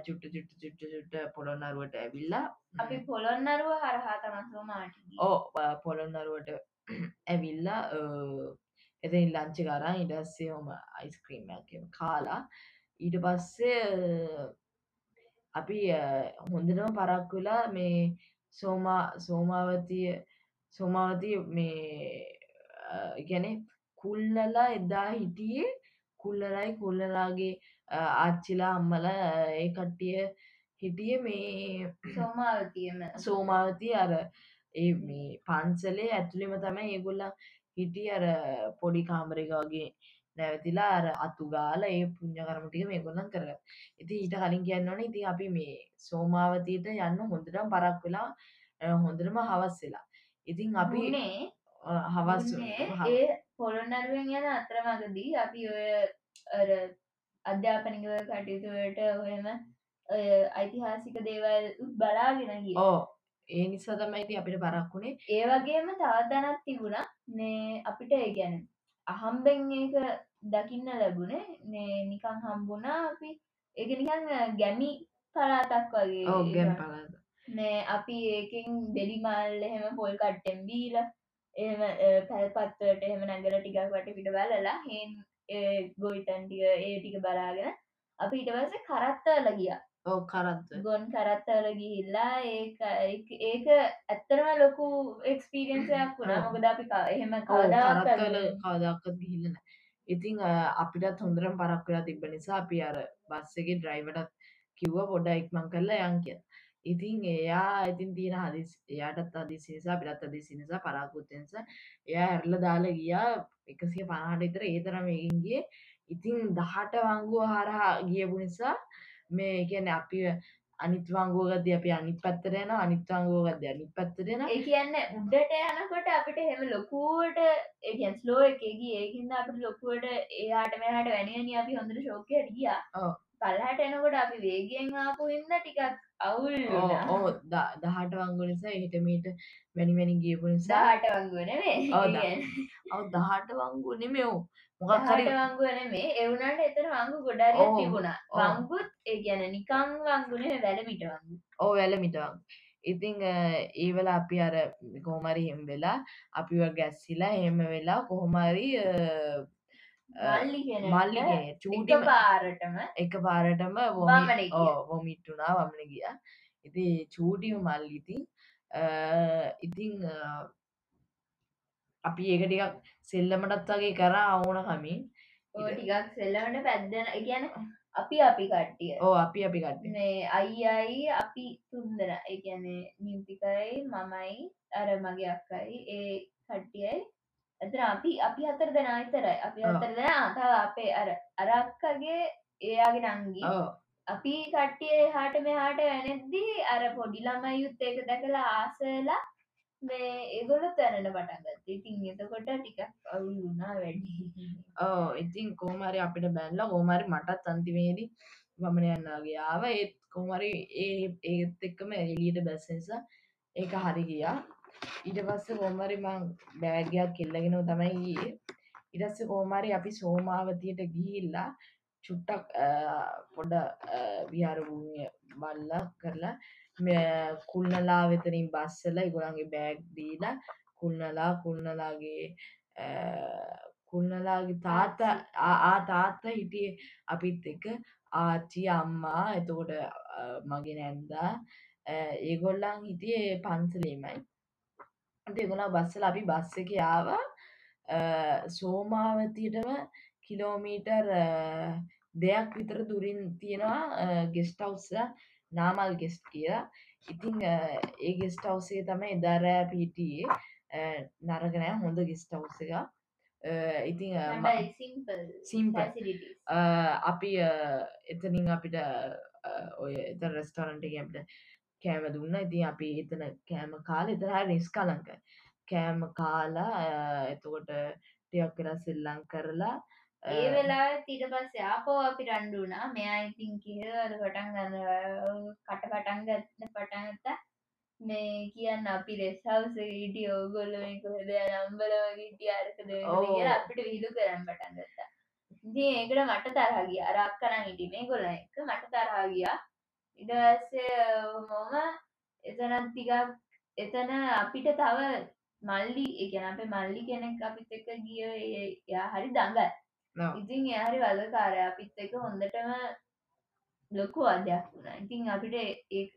චුට්ට චුට්ට චුට්ට චුට්ට පොළොන්නරුවට ඇවිල්ලා අපි පොළොන්නරුව හරහා තමසෝ මාට ඕ පොළොන්නරුවට ඇවිල්ලා එතින් ලංචි කරා ඉඩස්සේ හොම අයිස්ක්‍රීම්ම කාලා ඊට පස්සේ අපි හොඳටම පරක් වෙලා මේ සෝමා සෝමාවතිය සෝමාවතිය මේ ගැන කුල්ලලා එදා හිටියේ කුල්ලරයි කුල්ලලාගේ ආච්චිලා අම්මල ඒ කට්ටිය හිටිය මේ සෝමාවතියම. සෝමාවතිය අර ඒ මේ පන්සලේ ඇතුළෙම තමයි ඒගොල්ලා හිටිය අර පොඩි කාමරක වගේ නැවතිලා අර අතුගාල ඒ පුං්ඥ කරමටික මේ ගොන්නන් කරග ඉති ඊට කලින් කියන්නවන ඉතින් අපි මේ සෝමාවතීට යන්න හොඳටම් පරක් වෙලා හොඳටම හවස් වෙලා. ඉතින් අපි හවස් ඒ පොළොන්නරුවෙන් යන අතරමගදී අපි ඔය අධ්‍යාපනික කටයුතුවට ඔයම ඓතිහාසික දේවල් බලාගෙන ඕ ඒ නිසා තමයිති අපිට පරක්ුණේ ඒ වගේම තවදනත් තිබුණා. නේ අපිට ඒ ගැන අහම්බෙන් ඒක දකින්න ලැබුණේ. නේ නිකං හම්බුණා අපි. ඒක නිකං ගැමි පලාතක් වගේ ගැම් පලාත නේ අපි ඒකෙන් දෙඩිමල් එහෙම පොල් කට්ටෙම් බීල එහෙම පැල්පත්වට එහෙම නැගල ටිකක් වට පිට බලලා හෙන් ගොයිතන්ටික ඒ ටික බලාගෙන අපි ඉටවස කරත්තවල ගිය ඕ කරත්ත ගොන් කරත්තවල ගිහිල්ලා ඒ ඒක ඇත්තරම ලොකු එක්ස්පීරියන්සයක් වුණා. මොකද අපි එහෙම කවදාවල කවදක්කත් ගිහිල්ලන ඉතිං අපිටත් හොඳරම් පරක් වෙලා තිබ නිසා අපි අර බස්සගේ ඩ්‍රයිවටත් කිව්ව පොඩ ඉක්මං කරලා යන් කිය ඉතින් එයා ඉතින් තියෙන හදිස් එයාටත් අදිසි නිසා පිටත් අදිසි නිසා පරාකුත්තෙන්ස එයා ඇරල දාලා ගියා එකසිය පනාට ඉතර ඒ තරම ඒගින්ගේ ඉතින් දහට වංගුව හරහා ගියපු නිසා මේ කියන අපි අනිත්වාංගෝගද අපි අනි පත්තරයන අනිත්වාංගෝගද අනි පත්තරෙන ඒ කියන්න උඩට යනකොට අපිට හෙම ලොකුවට ඒගන් ස්ලෝ එකගේ ඒකින්ද අපට ලොකුවට එයාට මෙහට වැනියන අපි හොඳට ශෝකයට ගියා පල්හට එනකොට අපි වේගෙන් ආපු ඉන්න ටිකක් අවුල් ඕ දහට වංගු නිසා හිටමීට මැනිමැනි ගියපු නිසා දාට වංගුවනේ ඔව් දහට වංගු නෙමෙව් මොකක් හරි හට වංගුවන මේ එවුනට එතන වංගු ගොඩාරිය ඔව්. තිබුණා. වංගුත් ඒ ගැන නිකං වංගුනේ වැලමිට වංගු. ඕ වැල මිටවන් ඉතිං ඒවල අපි අර කොහමරි හෙම් වෙලා අපිව ගැස්සිලා හෙම වෙලා කොහොමරි මල්ලි කෙන මල්ලි එක චූටි පාරටම එක පාරටම. වොමිට්ටුනා වමන ගිය. ඉති චූටිම මල්ලිඉතින් ඉතිං අපි ඒක ටිකක් සෙල්ලමටත් වගේ කරා අවුන කමින් ටිකක් සෙල්ලවට පැද්දන ගැන අපි අපි කට්ටිය. ඕ අපි අපි කට්ට මේ අයියි අපි තුන්දර එකන නිම්පිකයි මමයි අර මගේ අක්කයි ඒ කට්ටියයි ඇතර අපි අපි අතර දෙන අතරයි අපි. අතර දෙන. අතාව අපේ අර අරක්කගේ එයාගේ නංගි. අපි කට්ටිය හාට මෙහාට වැනෙද්දී අර පොඩිලම යුත් ඒක දැකලා ආසලා මේ ඒගොල තැනට පටන්ගත් ඉතින් එතකොට ටිකක් අවුල් වුණා වැඩි. ඕ ඉතින් කෝමරි අපිට බැල්ල කෝමරි මටත් අන්තිමේදී වමන යන්නාගේ ආව. ඒත් කොමරි ඒ ඒත් එක්කම එලියට බැස්සනිසා ඒක හරි ගියා ඊට පස්ස කෝමරි මං බෑගයක් කෙල්ලගෙනව තමයි ගියේ. ඉටස්ස කෝමරි අපි සෝමාවතියට ගිහිල්ලා චුට්ටක් අ, පොඩ විහාරභූමිය බල්ලා කරලා මෙ- කුල්නලා වෙතනින් බස්සල ඉගොලන්ගේ බෑග් දීලා කුල්නලා කුල්නලාගේ අ, කුල්නලාගේ තාත්ත ආ තාත්ත හිටිය අපිත් එක ආච්චි අම්මා එතකොට අ, මගේ නැන්දා. අ, ඒගොල්ලන් හිටියේ පන්සලීමයි. දෙගුණා බස්සල අපි බස්ස අ, සෝමාවතියටම කිලෝමීටර් දෙයක් විතර දුරින් තියෙනවා ගෙස්ටවස්ස නාමල් ගෙස්ට් කියලා. ඉතිං ඒ ගෙස්ට අවසේ තම එදාරෑ පිටියේ නරගනෑ හොඳ ගෙස්ටවස් එක ඉතිං සිම්පල් අපි එතනින් අපිට ඔය එත රෙස්ටරන්ට අපිට කෑම දුන්න. ඉතින් අපි එතන කෑම කාල එතර නිස් කලංක කෑම කාලා එතකොට ටියක් වෙලා සෙල්ලං කරලා ඒ වෙලා ඊට පස්සේ ආපෝ අපි රණ්ඩුනා මෙයා ඉතින් කියවල පටන් ගන්න කට පටන් ගත්ත. පටන්ගත්ත මේ කියන්න අපි රෙස්හවස ඊටිය ඕගොල්ල කොද නම්බල ගීටිය අරකද. කියලා අපිට විහිදු කරන්න පටන් ගත්තා. ඉතින් ඒකට මට තරහගිය අරක් කරන්න ඉටි මේ ගොල එක මට තරහගියා ඉඩස්සේ මොම එතනත් ටිකක් එතන අපිට තව මල්ලි එකන අපේ මල්ලි කෙනෙක් අපිත් එක ගිය එයා හරි ඔව්. ඉතින් එයාරි වලකාරය අපිත් එක හොඳටම ලොකු අදයක් වුණා. ඉතින් අපිට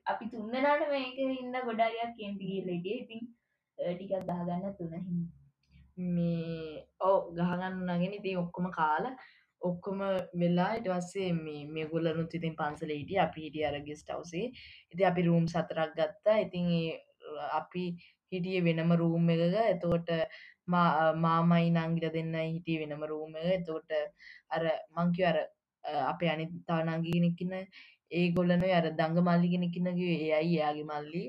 අපි තුන්දනාට මේක ඉන්න ගොඩාරියක් කෙන්ටි කියලටිය ඉතින් ටිකක් දාගන්න තුනහි මේ ඔව ගහගන්න නගෙන. ඉතින් ඔක්කොම කාල ඔක්කොම වෙලා ඉට වස්සේ මේ මේ ගොල්ලනුත් ඉතින් පන්සල හිටිය අපි හිටිය අර ගෙස්ට අවසේ ඉති අපි රූම් සතරක් ගත්තා. ඉතින් ඒ අපි හිටිය වෙනම රූම් එකක. එතකොට මා- මාමයි නංගිල දෙන්න හිටිය වෙනම රූම එක එතකොට අර මංකිව අර අ, අපේ අනි තානංගිගෙනෙක්කින්න ඒ ගොල්ලන අර දඟ මල්ලිගෙනෙක්කින්නගේ ඒ අයි එයාගේ මල්ලි.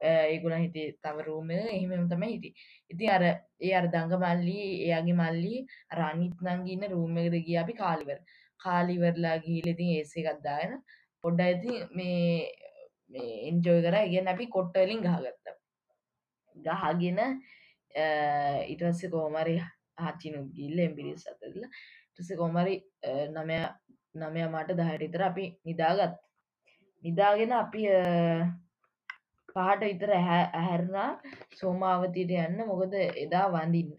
ඒගොල හිටේ තව රූම එහෙමම තමයි හිටි ඉතින් අර ඒ අර දඟ මල්ලි එයාගේ මල්ලි රනිත් නංගින්න රූම එකද ගිය අපි කාලිවර කාලිවරලා ගිහිල ඉතින් ඒසේ එකත්දාගෙන පොඩ්ඩ ඇති මේ මේ එන්ජෝය කර. ඉගන්න අපි කොට්ටලින් ගහගත්ත. ගහගෙන ඉටස්ස කෝමරි හච්චිනු ගිල්ල එම්පිරිස් අතරල ටස කෝමරි නමය නමය මට දහයට ඉතර අපි නිදාගත් නිදාගෙන අපි අ, පහට විතර ඇහැරනා සෝමාවතයට යන්න මොකද එදා වඳින්න.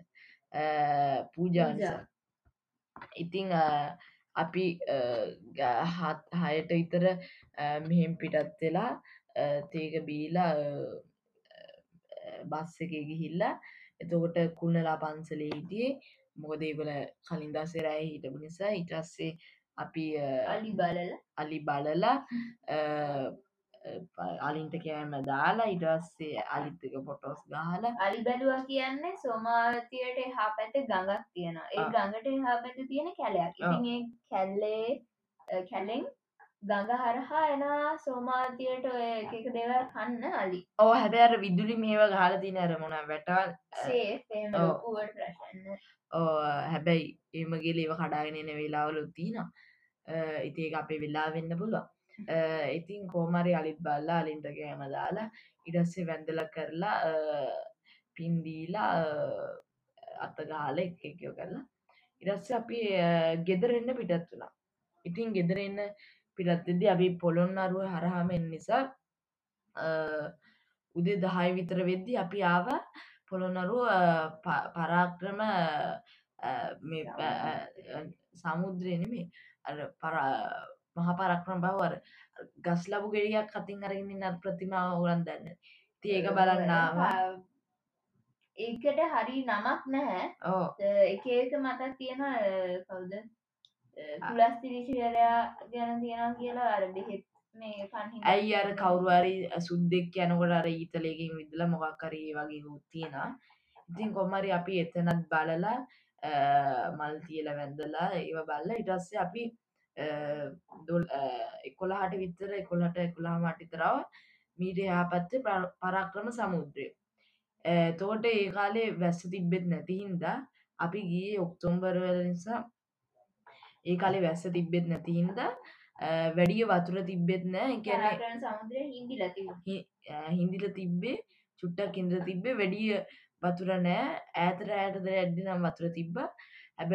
පූජානිසා ඉතිං අපි හත් හයට විතර මෙහෙම් පිටත් වෙලා තේක බීලා බස් එක ගිහිල්ලා එතකොට කුල්නලා පන්සලේ හිටියේ. මොකදේගොල කලින් දසරෑ හිටපු නිසා ඉටස්සේ අපි අලි බලල. අලි බලලා අලින්ට කෑම දාලා ඉටස්සේ අලිත්තක පොටෝස් ගහලා අලි බැලුවා කියන්නේ සෝමාවතියට හා පැත ගඟක් තියෙනවා. ඒ. ගඟට හා පැත තියෙන කැලයක්. ඉතින් ඒ කැල්ලේ කැලෙන් ගඟ හරහා එන සෝමාවතියට ඔය එක එක දේවල් කන්න අලි. ඕ හැබැර විදුලි මේව ගහල තින අර මොන වැටවල් සේ පේම ඔව්. ලොකුවට ප්‍රශන්න ඕ හැබැයි ඒමගේ ඒව කඩාගෙන එන වෙලාවලු තින ඉති ඒක අපේ වෙලා වෙන්න පුළුවන් ඉතින් කෝමරි අලිත් බල්ලා අලින්ට කෑම දාලා ඉඩස්සේ වැඳල කරලා පින්දීලා අතගාල එකකෝ කරලා ඉරස්ස අපි ගෙදරෙන්න පිටත් වුණා. ඉතින් ගෙදරෙන්න පිටත්තිදි අපි පොළොන් අරුව හරහාමෙන් නිසා උදේ දහය විතර වෙද්දි අපි ආව පොළොනරුව පරාක්‍රම සමුද්‍රය නෙමේ මහපරක්‍රම බවර ගස් ලබු ගෙඩියක් කතින් අරගෙන නත් ප්‍රතිමාව උරන් දන්න. ති ඒක බලන්නාවා ඒකට හරි නමක් නැහැ. ඕ එක එක මතක් තියෙන කවුද? පුලස්තිරිසිරයා ගැන තියෙනවා කියලා අර බෙහෙත් ඇයි අර කවරුවරි සුද්දෙක් යනකොට අර ඊතලයකින් විදල මොකක්කරේ වගේ හුත්තියෙන ඉතින් කොමරි අපි එතනත් බලලා මල් තියල වැඳලා ඒව බල්ල ඉටස්සේ අපි දොල් එකොළහට විත්තර එකොළට එකොළා මටිතරාව මීට යාපත්ත පරක්‍රම සමුද්‍රය. තෝට ඒ කාලේ වැස්ස තිබ්බෙත් නැතිහින්දා අපි ගිය ඔක්තොම්බරවල නිසා. ඒ කාලේ වැස්ස තිබ්බෙත් නැතිහින්දා වැඩිය වතුර තිබ්බෙත් නෑ. හින්දිල තිබ්බේ. චුට්ටක් ඉන්ද්‍ර තිබ්බේ. වැඩිය වතුර නෑ. ඇතර ඇයටද ඇඩ්ඩි නම් වතුර තිබ්බ. හැබ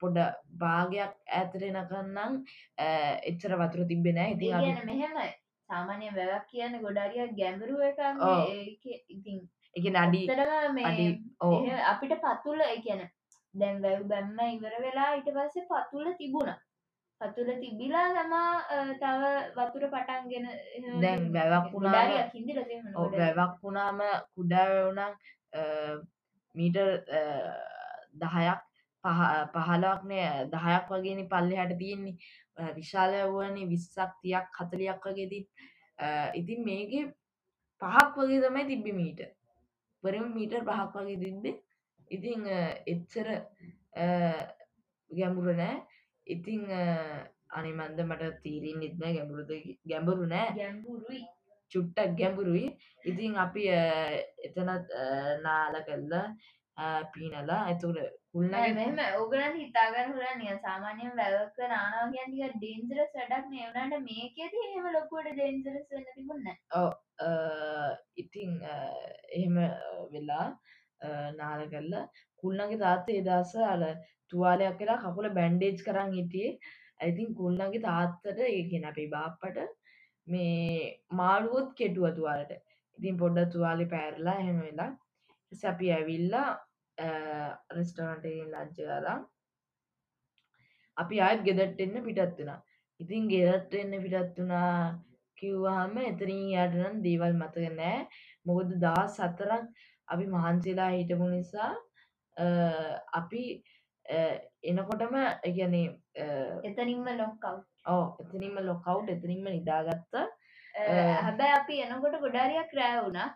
පොඩ භාගයක් ඇතරෙනකන්නම් එච්චර වතුර තිබෙන ඉති මෙහෙමයි. සාමානය වැවක් කියන්න ගොඩාරිය ගැඹරුව එක ඉතින් එක නඩි අපිට පත්තුල කියන දැන් වැව් බැම්ම ඉවර වෙලා ඉට පස්සේ පත්තුල තිබුණා. පතුල තිබිලා තමා තව වතුර පටන්ගෙන දැන් වැවක් වුණා වැවක් වුණාම කුඩාවවුනම් මීටර් දහයක් පහලක්නය දහයක් වගේනි පල්ලෙ හට තියෙන්නේ. විශාල වුවනේ විස්සක් තියක් හතලියක් වගේදී ඉතින් මේක පහක් වගේ තමයි තිබ්බි මීට. පරම මීටර් පහක් වගේ තිබ්බේ. ඉතිං එච්චර ගැඹුර නෑ. ඉතිං අනිමන්ද මට තීරින් නිත්න ගැඹුරුද ගැඹුරු නෑ. ගැඹුරුයි. චුට්ටක් ගැඹුරුයි. ඉතිං අපි එතනත් නාල කල්ලා පීනලා ඇතුර කුල්න මෙම ඕගලන් හිතාගන්න හුලා නිය සාමාන්‍යයෙන් වැවක නානාව ගැන්ටික ඩේන්ජර සඩක් නවනට මේකෙද එහෙම ලොකුවට ඩේන්ජරස් වන්න තිබුන්න ඕ ඉතිං එහෙම වෙලා නාල කල්ලා කුල්න්නගේ තාත්තේ එදස අල තුවාලයක් කියලා කකුල බැන්්ඩේජ් කරන්න හිටියේ. ඇතින් කුල්න්නගේ තාත්තට ඒගෙන අපේ බාප්පට මේ මාළුවොත් කෙටුව තුවාලට. ඉතින් පොඩ්ඩ තුවාලි පැරලා එහෙම වෙලා සැපි ඇවිල්ලා රෙස්ටරන්ටගෙන් ලංච කරලා අපි අයත් ගෙදට එන්න පිටත් වුණා. ඉතින් ගෙදත් එන්න පිටත් වුණා කිව්වාහම එතරින් යටනම් දේවල් මතක නෑ මොකද දා සතරක් අපි මහන්සේලා හිටපු නිසා අපි එනකොටම එකනේ එතනින්ම ලොක්කව් ඕ එතනින්ම ලොකව් එතනින්ම නිදාගත්ත හැබැ අපි එනකොට ගොඩාරියක් රෑ වුණා.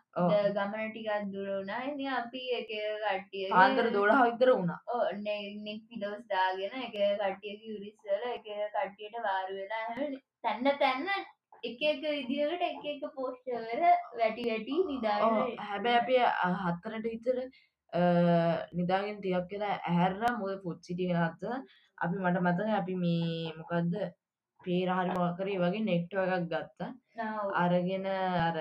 ගමන ටිකත් දුරුණා එ අපි එක කට්ටිය ආන්තර දොඩහ විතර වුණා. නෙක් පිදවස් දාගෙන එක කට්ටියක යුරිස්සල එක කට්ටියට වාරු වෙලා තැන්න තැන්න එක එක විදිහකට එක එක පෝෂ්ටවල වැටි වැටි නිදා හැබැ අපේ හත්තරට විතර නිදාගෙන් ටියක් කියලා ඇහැරලා මුද පුච්චිටිය හත්ත අපි මට මතක අපි මේ මොකක්ද පේරහරි මොකරේ වගේ නෙක්ටව එකක් ගත්තා. අරගෙන අර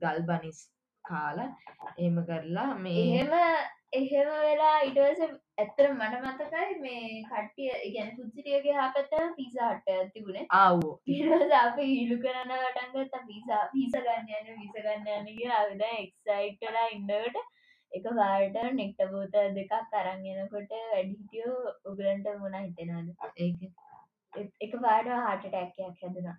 ගල් බනිස් කාල එහෙම කරලා මේ එහෙම එහෙම වෙලා ඉටවස ඇත්තර මට මතකයි මේ කට්ටිය ගැන පුච්චිටියගේ හපත පිසාහට ඇතිබුණේ ආවෝ. පිරස අප ඉලු කරන වටන්ගත පිසා පිස ගන්න යන විස ගන්න යනගේ අවිද එක්සයිටලා ඉන්නවට එක පාට නෙක්ට බෝත දෙකක් කරංගෙනකොට වැඩිහිටියෝ උගලන්ට මොන හිතෙනද එක පාට හාට ටැක්කයක් හැදෙනවා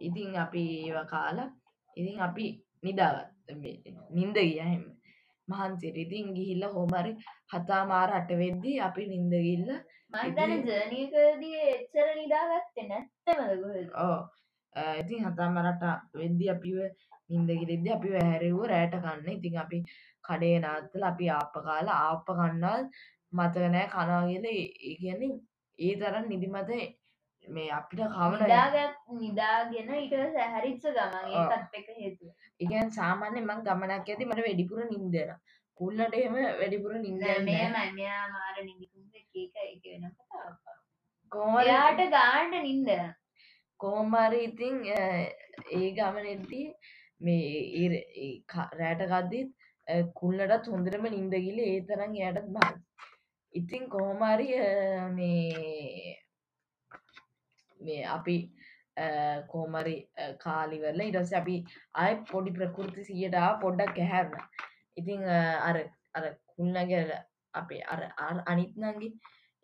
ඉතින් අපි ඒව කාලා ඉතින් අපි නිදාගත් නින්ද ගියහෙම මහන්සිර ඉතින් ගිහිල්ල හොමරි හතා මාර අට වෙද්දී අපි නින්දගිල්ල මන්දන ජනීකදී එච්චර නිදාගත්ත නැත්තමදග ඕ ඉතින් හතා මරට වෙද්දි අපිව නින්දගිරෙද්දි අපි වැහැරවූ රෑට කන්න. ඉතින් අපි කඩේ නාත්තල අපි ආප කාලා ආප කන්නල් මතකනෑ කනාගල කියන්නේ ඒ තරන් නිදිමත මේ අපිට කවන නිදාගෙන ඉට සැහරිච්ච ගමන් එක හේතු ඉගන් සාමාන්‍ය මං ගමනක් ඇති මට වැඩිපුර නින්දෙන. කුල්ලට එහෙම වැඩිපුර නින්ද මාර නිදිකුම් එයාට ගාන්ට නින්ද කෝමාරි ඉතිං ඒ ගමනෙද්දී මේ රෑට ගද්දිත් කුල්ලටත් හොඳරම නින්දගිල ඒ තරන් යටත් බා ඉතින් කොහොමාරි මේ මේ අපි කෝමරි කාලිවරල ඉටස අපි අය පොඩි ප්‍රකෘති සියටා පොඩ්ඩක් කැහැරන ඉතිං අර අර කුල්නගල අපේ අර අනිත්නගේ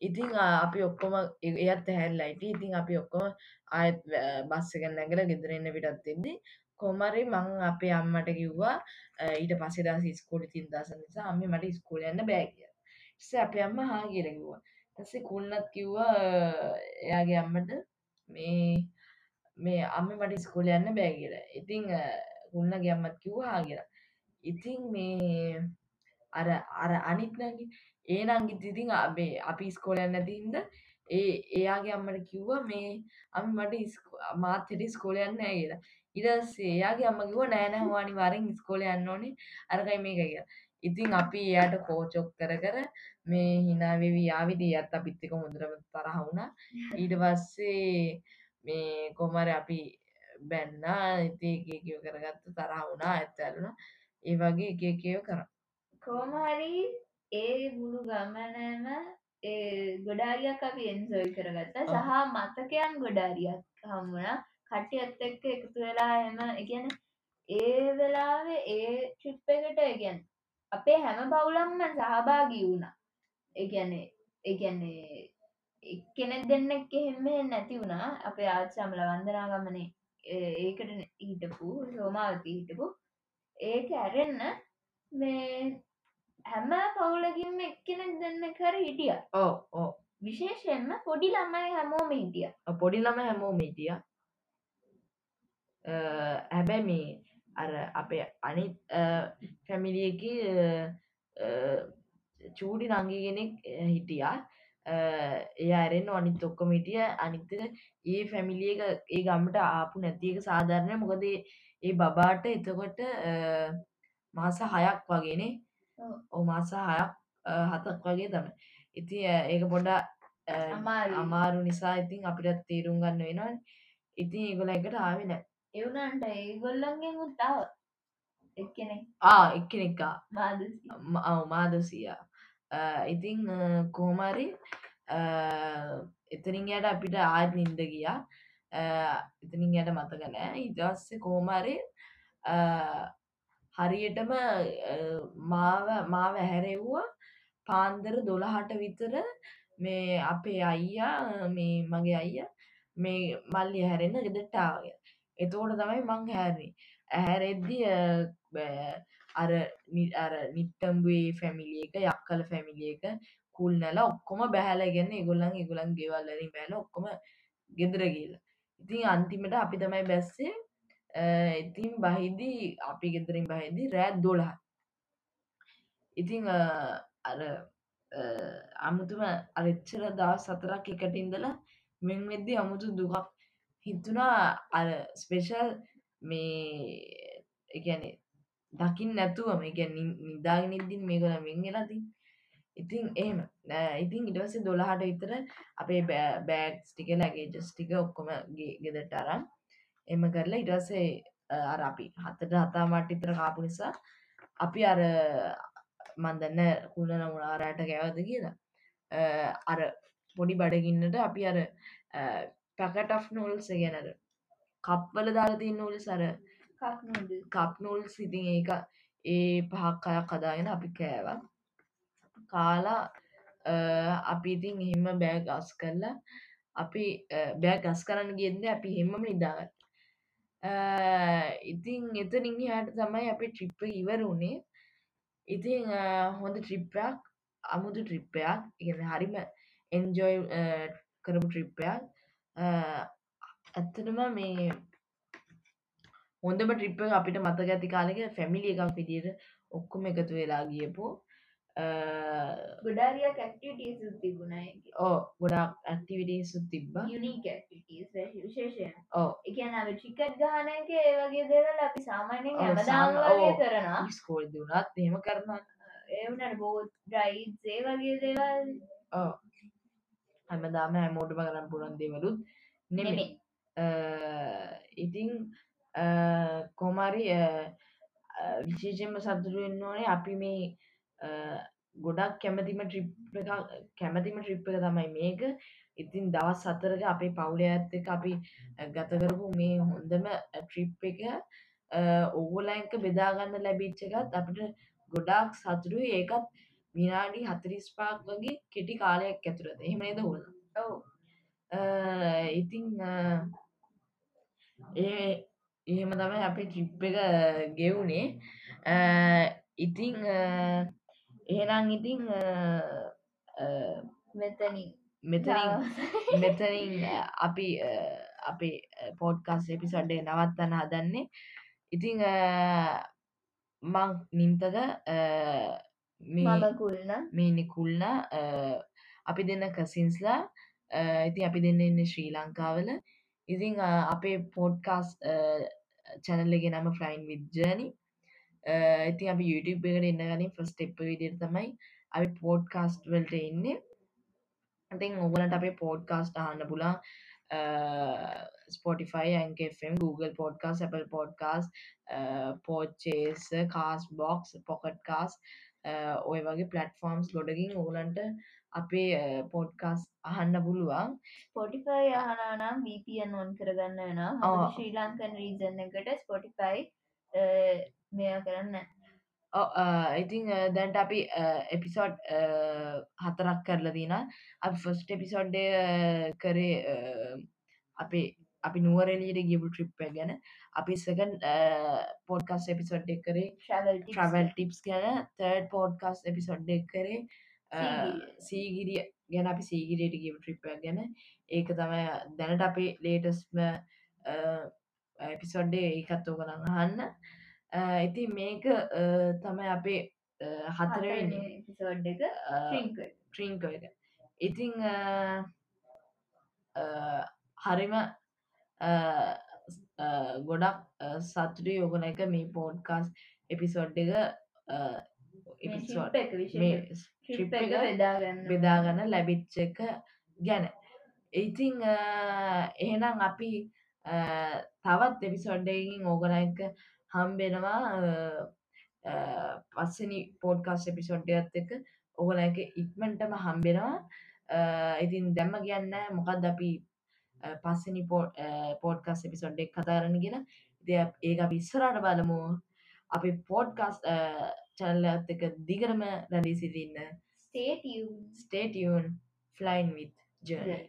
ඉතිං අපි ඔක්කොම එයත් හැල්ලයිට ඉතින් අපි ඔක්කොම ආයත් බස්සක නැගල ගෙදරන්න පිටත් එෙන්නේ කොමරි මං අපේ අම්මට කිව්වා ඊට පසෙදා ස්කෝලි තින් දස නිසා අම්ම මට ස්කෝල යන්න බෑගිය ස අප අම්ම හා කියරකිවා තස්සේ කුල්ලත් කිව්වා එයාගේ අම්මට මේ මේ අම්ම මට ස්කෝල යන්න බෑ කියලා. ඉතිං ගුන්න ගැම්මත් කිව්වා කියලා ඉතිං මේ අර අර අනිත්නගේ ඒ නංගිත් ඉතිං අපේ අපි ස්කෝලයන්න ඇතින්ද ඒ එයාගේ අම්මට කිව්වා මේ අම මට මාත් හෙට ස්කෝලයන්න කියලා. ඉරස්සේ එයාගේ අම්ම කිව්ව නෑනෑ වානි වරෙන් ස්කෝල යන්න ඕනේ. අරකයි මේක කියලා. ඉතින් අපි එයාට කෝචොක් කර කර මේ හිනාවෙවී යාවිදී අත් අපිත්තික හොඳරම තරහවුණා ඊට පස්සේ මේ කොමර අපි බැන්නා. ඉති එකකව කරගත්ත තරහ වුණා ඇත්තැරුණ ඒ වගේ එක එකව කර. කෝමහරි ඒ මුළු ගමනම ගොඩාරියක් අපි එන්සෝයි කරගත්ත. සහ මතකයන් ගොඩාරියක් හම්මුණ කට්ටියත් එක්ක එකතු වෙලා එම එකන ඒ වෙලාවේ ඒ ට්‍රිප් එකට ගැන් අපේ හැම බවුලම්ම සහභාගී වුණා. ඒගැනේ ඒගැන්නේ එක්කෙනෙක් දෙන්නෙක් එහෙම නැති වුණා. අපේ ආච්චාමල වන්දනාගමනේ ඒකට හිටපු සෝමාවති හිටපු. ඒක ඇරෙන්න මේ හැම පවුලකින්ම එක්කෙනෙක් දෙන්න කර හිටිය. ඕ ඕ විශේෂයෙන්ම පොඩි ළමයි හැමෝම හිටිය. පොඩි ළම හැමෝම හිටිය. හැබැ මේ අර අපේ අනිත් ෆැමිලියක චූඩි නංගිගෙනෙක් හිටියා. එය ඇරෙන් අනිත් ඔක්කොම හිටිය. අනිත්තක ඒ ෆැමිලියක ඒ ගම්මට ආපු නැතික සාධාරණය. මොකද ඒ බබාට එතකොට මාස හයක් වගේනේ ඕ මාස හයක් හතක් වගේ තම ඉති ඒක පොඩා අමාරු නිසා ඉතින් අපිට තේරුම් ගන්න වෙනවා ඉතින් ඒගොල එකට ආවින එවනන්ට ඒගොල්ලන්ගේ මුත්තාව එක්කෙනෙ ආ එක්කෙනෙක්කා. මාදසියා. ඉතිං කෝමරි එතනින් යට අපිට ආත් නින්ද ගියා. එතනින් යට මතකනෑ ඉදස්ස කෝමරි හරියටම මාව මාව ඇහැරෙව්වා. පාන්දර දොළහට විතර මේ අපේ අයියා මේ මගේ අයිය මේ මල්ලි හැරෙන්න ගෙදටාවය එතෝට තමයි මං හැරි ඇහැරෙද්දි අර අර නිට්ටම්බේ ෆැමිලිය එක යක්කල ෆැමිලිය එක කුල් නැල ඔක්කොම බැහලගෙන ගොල්ලන් ගොලන් ගෙවල්ලරින් බැල ඔක්කොම ගෙදර කියල ඉතින් අන්තිමට අපි තමයි බැස්සේ ඉතින් බහිදී අපි ගෙදරින් බහිදී රෑත් දොළහ ඉතිං අර අමුතුම අරච්චර දා සතරක් එකට ඉඳලා මෙන් වෙද්දි අමුතු දුකක් හිතුනා අර ස්පේෂල් මේ එකනේ දකිින් නැතුවම එක නිදාගෙන ඉද්දින් මේකල වෙංගෙලති ඉතින් එහෙම. ඉතින් ඉටවස දොළහට විතර අපේ බෑග්ස් ටික ලගේ ජස්ටික ඔක්කොම ගෙදට අරන් එම කරලා ඉටවසේ අර අපි හතට හතා මට ඉතර කාපු නිසා අපි අර මන්දන්න කුණ නමුණාරයට කැවද කියලා අර පොඩි බඩගින්නට අපි අර පැකට් නෝල්ස ගැනර කප්වල දාලතින් නූල් සර කප්නූල් සිතින් ඒක ඒ පහක් අයක් කදාගෙන අපි කෑවා. කාලා අපි ඉතින් එහෙම බෑ ගස් කරලා අපි බෑ ගස් කරන්න ගෙන්ද අපි හෙමම නිදාගත් ඉතින් එතනින් හට තමයි අපි ට්‍රිප්ප ඉවර වුණේ ඉතින් හොඳ ට්‍රිප්පයක් අමුතු ට්‍රිප්පයක් ඉග හරිම එන්ජොයි කරපු ට්‍රිප්පයක් ඇත්තටම මේ හොඳම ට්‍රිප්ප අපිට මතක ඇති කාලෙක ෆැමිලි එකක් විදියට ඔක්කොම එකතු වෙලා ගියපු. ගොඩාරිය කක්ටිට තිබුණයි ඕ ගොඩක් ඇක්ටිවිටී සුත් තිබ්බ. විශේෂය ඕ එකන චිකට් ගානක ඒවගේ දෙවල අපි සාමාන්‍යෙන් හැමදාම වගේ කරනවා. ස්කෝල් දුනත් එහෙම කරනවා. එවනට බෝත් ඩයිත් ඒ වගේ දේවල් හැමදාම හැමෝටම කරන්න පුළන් දෙවලුත් නෙමේ ඉතිං කොමරි විශේෂෙන්ම සතුරුවෙන් ඕනේ අපි මේ ගොඩක් කැමතිම ට්‍රිප් කැමතිම ට්‍රිප් එක තමයි මේක. ඉතින් දවස් සතරක අපේ පවුල ඇත්ත එක අපි ගතකරපු මේ හොඳම ට්‍රිප් එක ඔගුලයික බෙදාගන්න ලැබිච්ච එකත් අපිට ගොඩාක් සතුරුයි ඒකත් විනාඩි හතරිස් පාක් වගේ කෙටි කාලයක් ඇතුළද එහෙමනේද හොල් ඔව්. ඉතිං ඒ එහෙම තමයි අපි ට්‍රිප් එක ගෙවුනේ. ඉතිං එහෙනම් ඉතිං මෙතනින්. මෙතනින් මෙතනින් අපි අපේ පෝඩ්කාස් එපිසඩ්ඩේ නවත්තන්න හදන්නේ. ඉතිං මං නින්තද මේ නිකුල්න අපි දෙන්න කසින්ස්ලා ඉති අපි දෙන්න එන්න ශ්‍රී ලංකාවල. ඉතිං අපේ පෝඩ්කාස් චැනල්ලගේ නම ෆ්‍රයින් විද්ජනි ඉති අපි YouTube එකට එන්න ගනි ෆස්ට එප් විදිර තමයි අපි පෝඩ්කාස්ට් වලට එන්නේ. ඉතින් ඔගලට අපේ පෝඩ්කාස්ට අහන්න පුලා ස්පොටිෆයි ඇන්කම් Google පෝඩ්කාස් Apple පෝඩ්කාස් පෝච්චේස කාස් බොක්ස් පොකට් කාස් ඔය වගේ පලටෆෝර්ම්ස් ගොඩකින් ඕලන්ට අපේ පොඩ්කාස් අහන්න පුළුවන්. ස්පොටිෆයි අහනානම් VPN ඔන් කරගන්න නම් ශ්‍රී ලංකන් රීජන් එකට ස්පොටිෆයි මෙය කරන්න ඉතිං දැන්ට අපි එපිසෝඩ් හතරක් කරලා දින අපි ෆස්ට එපිසෝඩ්ඩ කරේ අපේ අපි නුවරෙලියට ගියපු ට්‍රිප් ගැන. අපි සකන් පෝඩ්කස් එපිසොඩ් එක් කරේ. ට්‍රවල් ටිප්ස් ගැන. තර්ඩ පෝඩ්කස් එපිසොඩ් එක් කරේ. සීගිරිය. ගැන අපි සීගිරියට ගියපු ට්‍රිප් ගැන. ඒක තමයි දැනට අපේ ලේටස්ම එපිසොඩ්ඩේ ඒකත් ඕකනං අහන්න. ඉති මේක තමයි අපේ හතරවෙනි පිසෝඩ් එක ට්‍රිංක එක. ඉතිං හරිම ගොඩක් සතුරි යෝගන එක මේ පෝඩ්කාස් එපිසොඩ් එක බෙදාගන්න ලැබිච්ච එක ගැන. ඉතිං එහෙනම් අපි තවත් එපිසොඩ්ඩකින් ඕගන එක හම්බෙනවා. පස්සනි පෝඩ්කාස් එපිසොඩ්ඩයත් එක ඕගන එක ඉක්මටම හම්බෙනවා. ඉතින් දැම්ම කියන්න මොකක්ද අපි පස්සනි පෝඩ්කස් එපිසොඩ් එක් කතාරණ ගෙන දෙ ඒක විස්සරට බලමු. අපි පෝඩ්කස් චැල්ල ඇත් එක දිගරම රැඳී සිටින්න. ස්ටේටියන් ෆලයින් විත් ජර්නී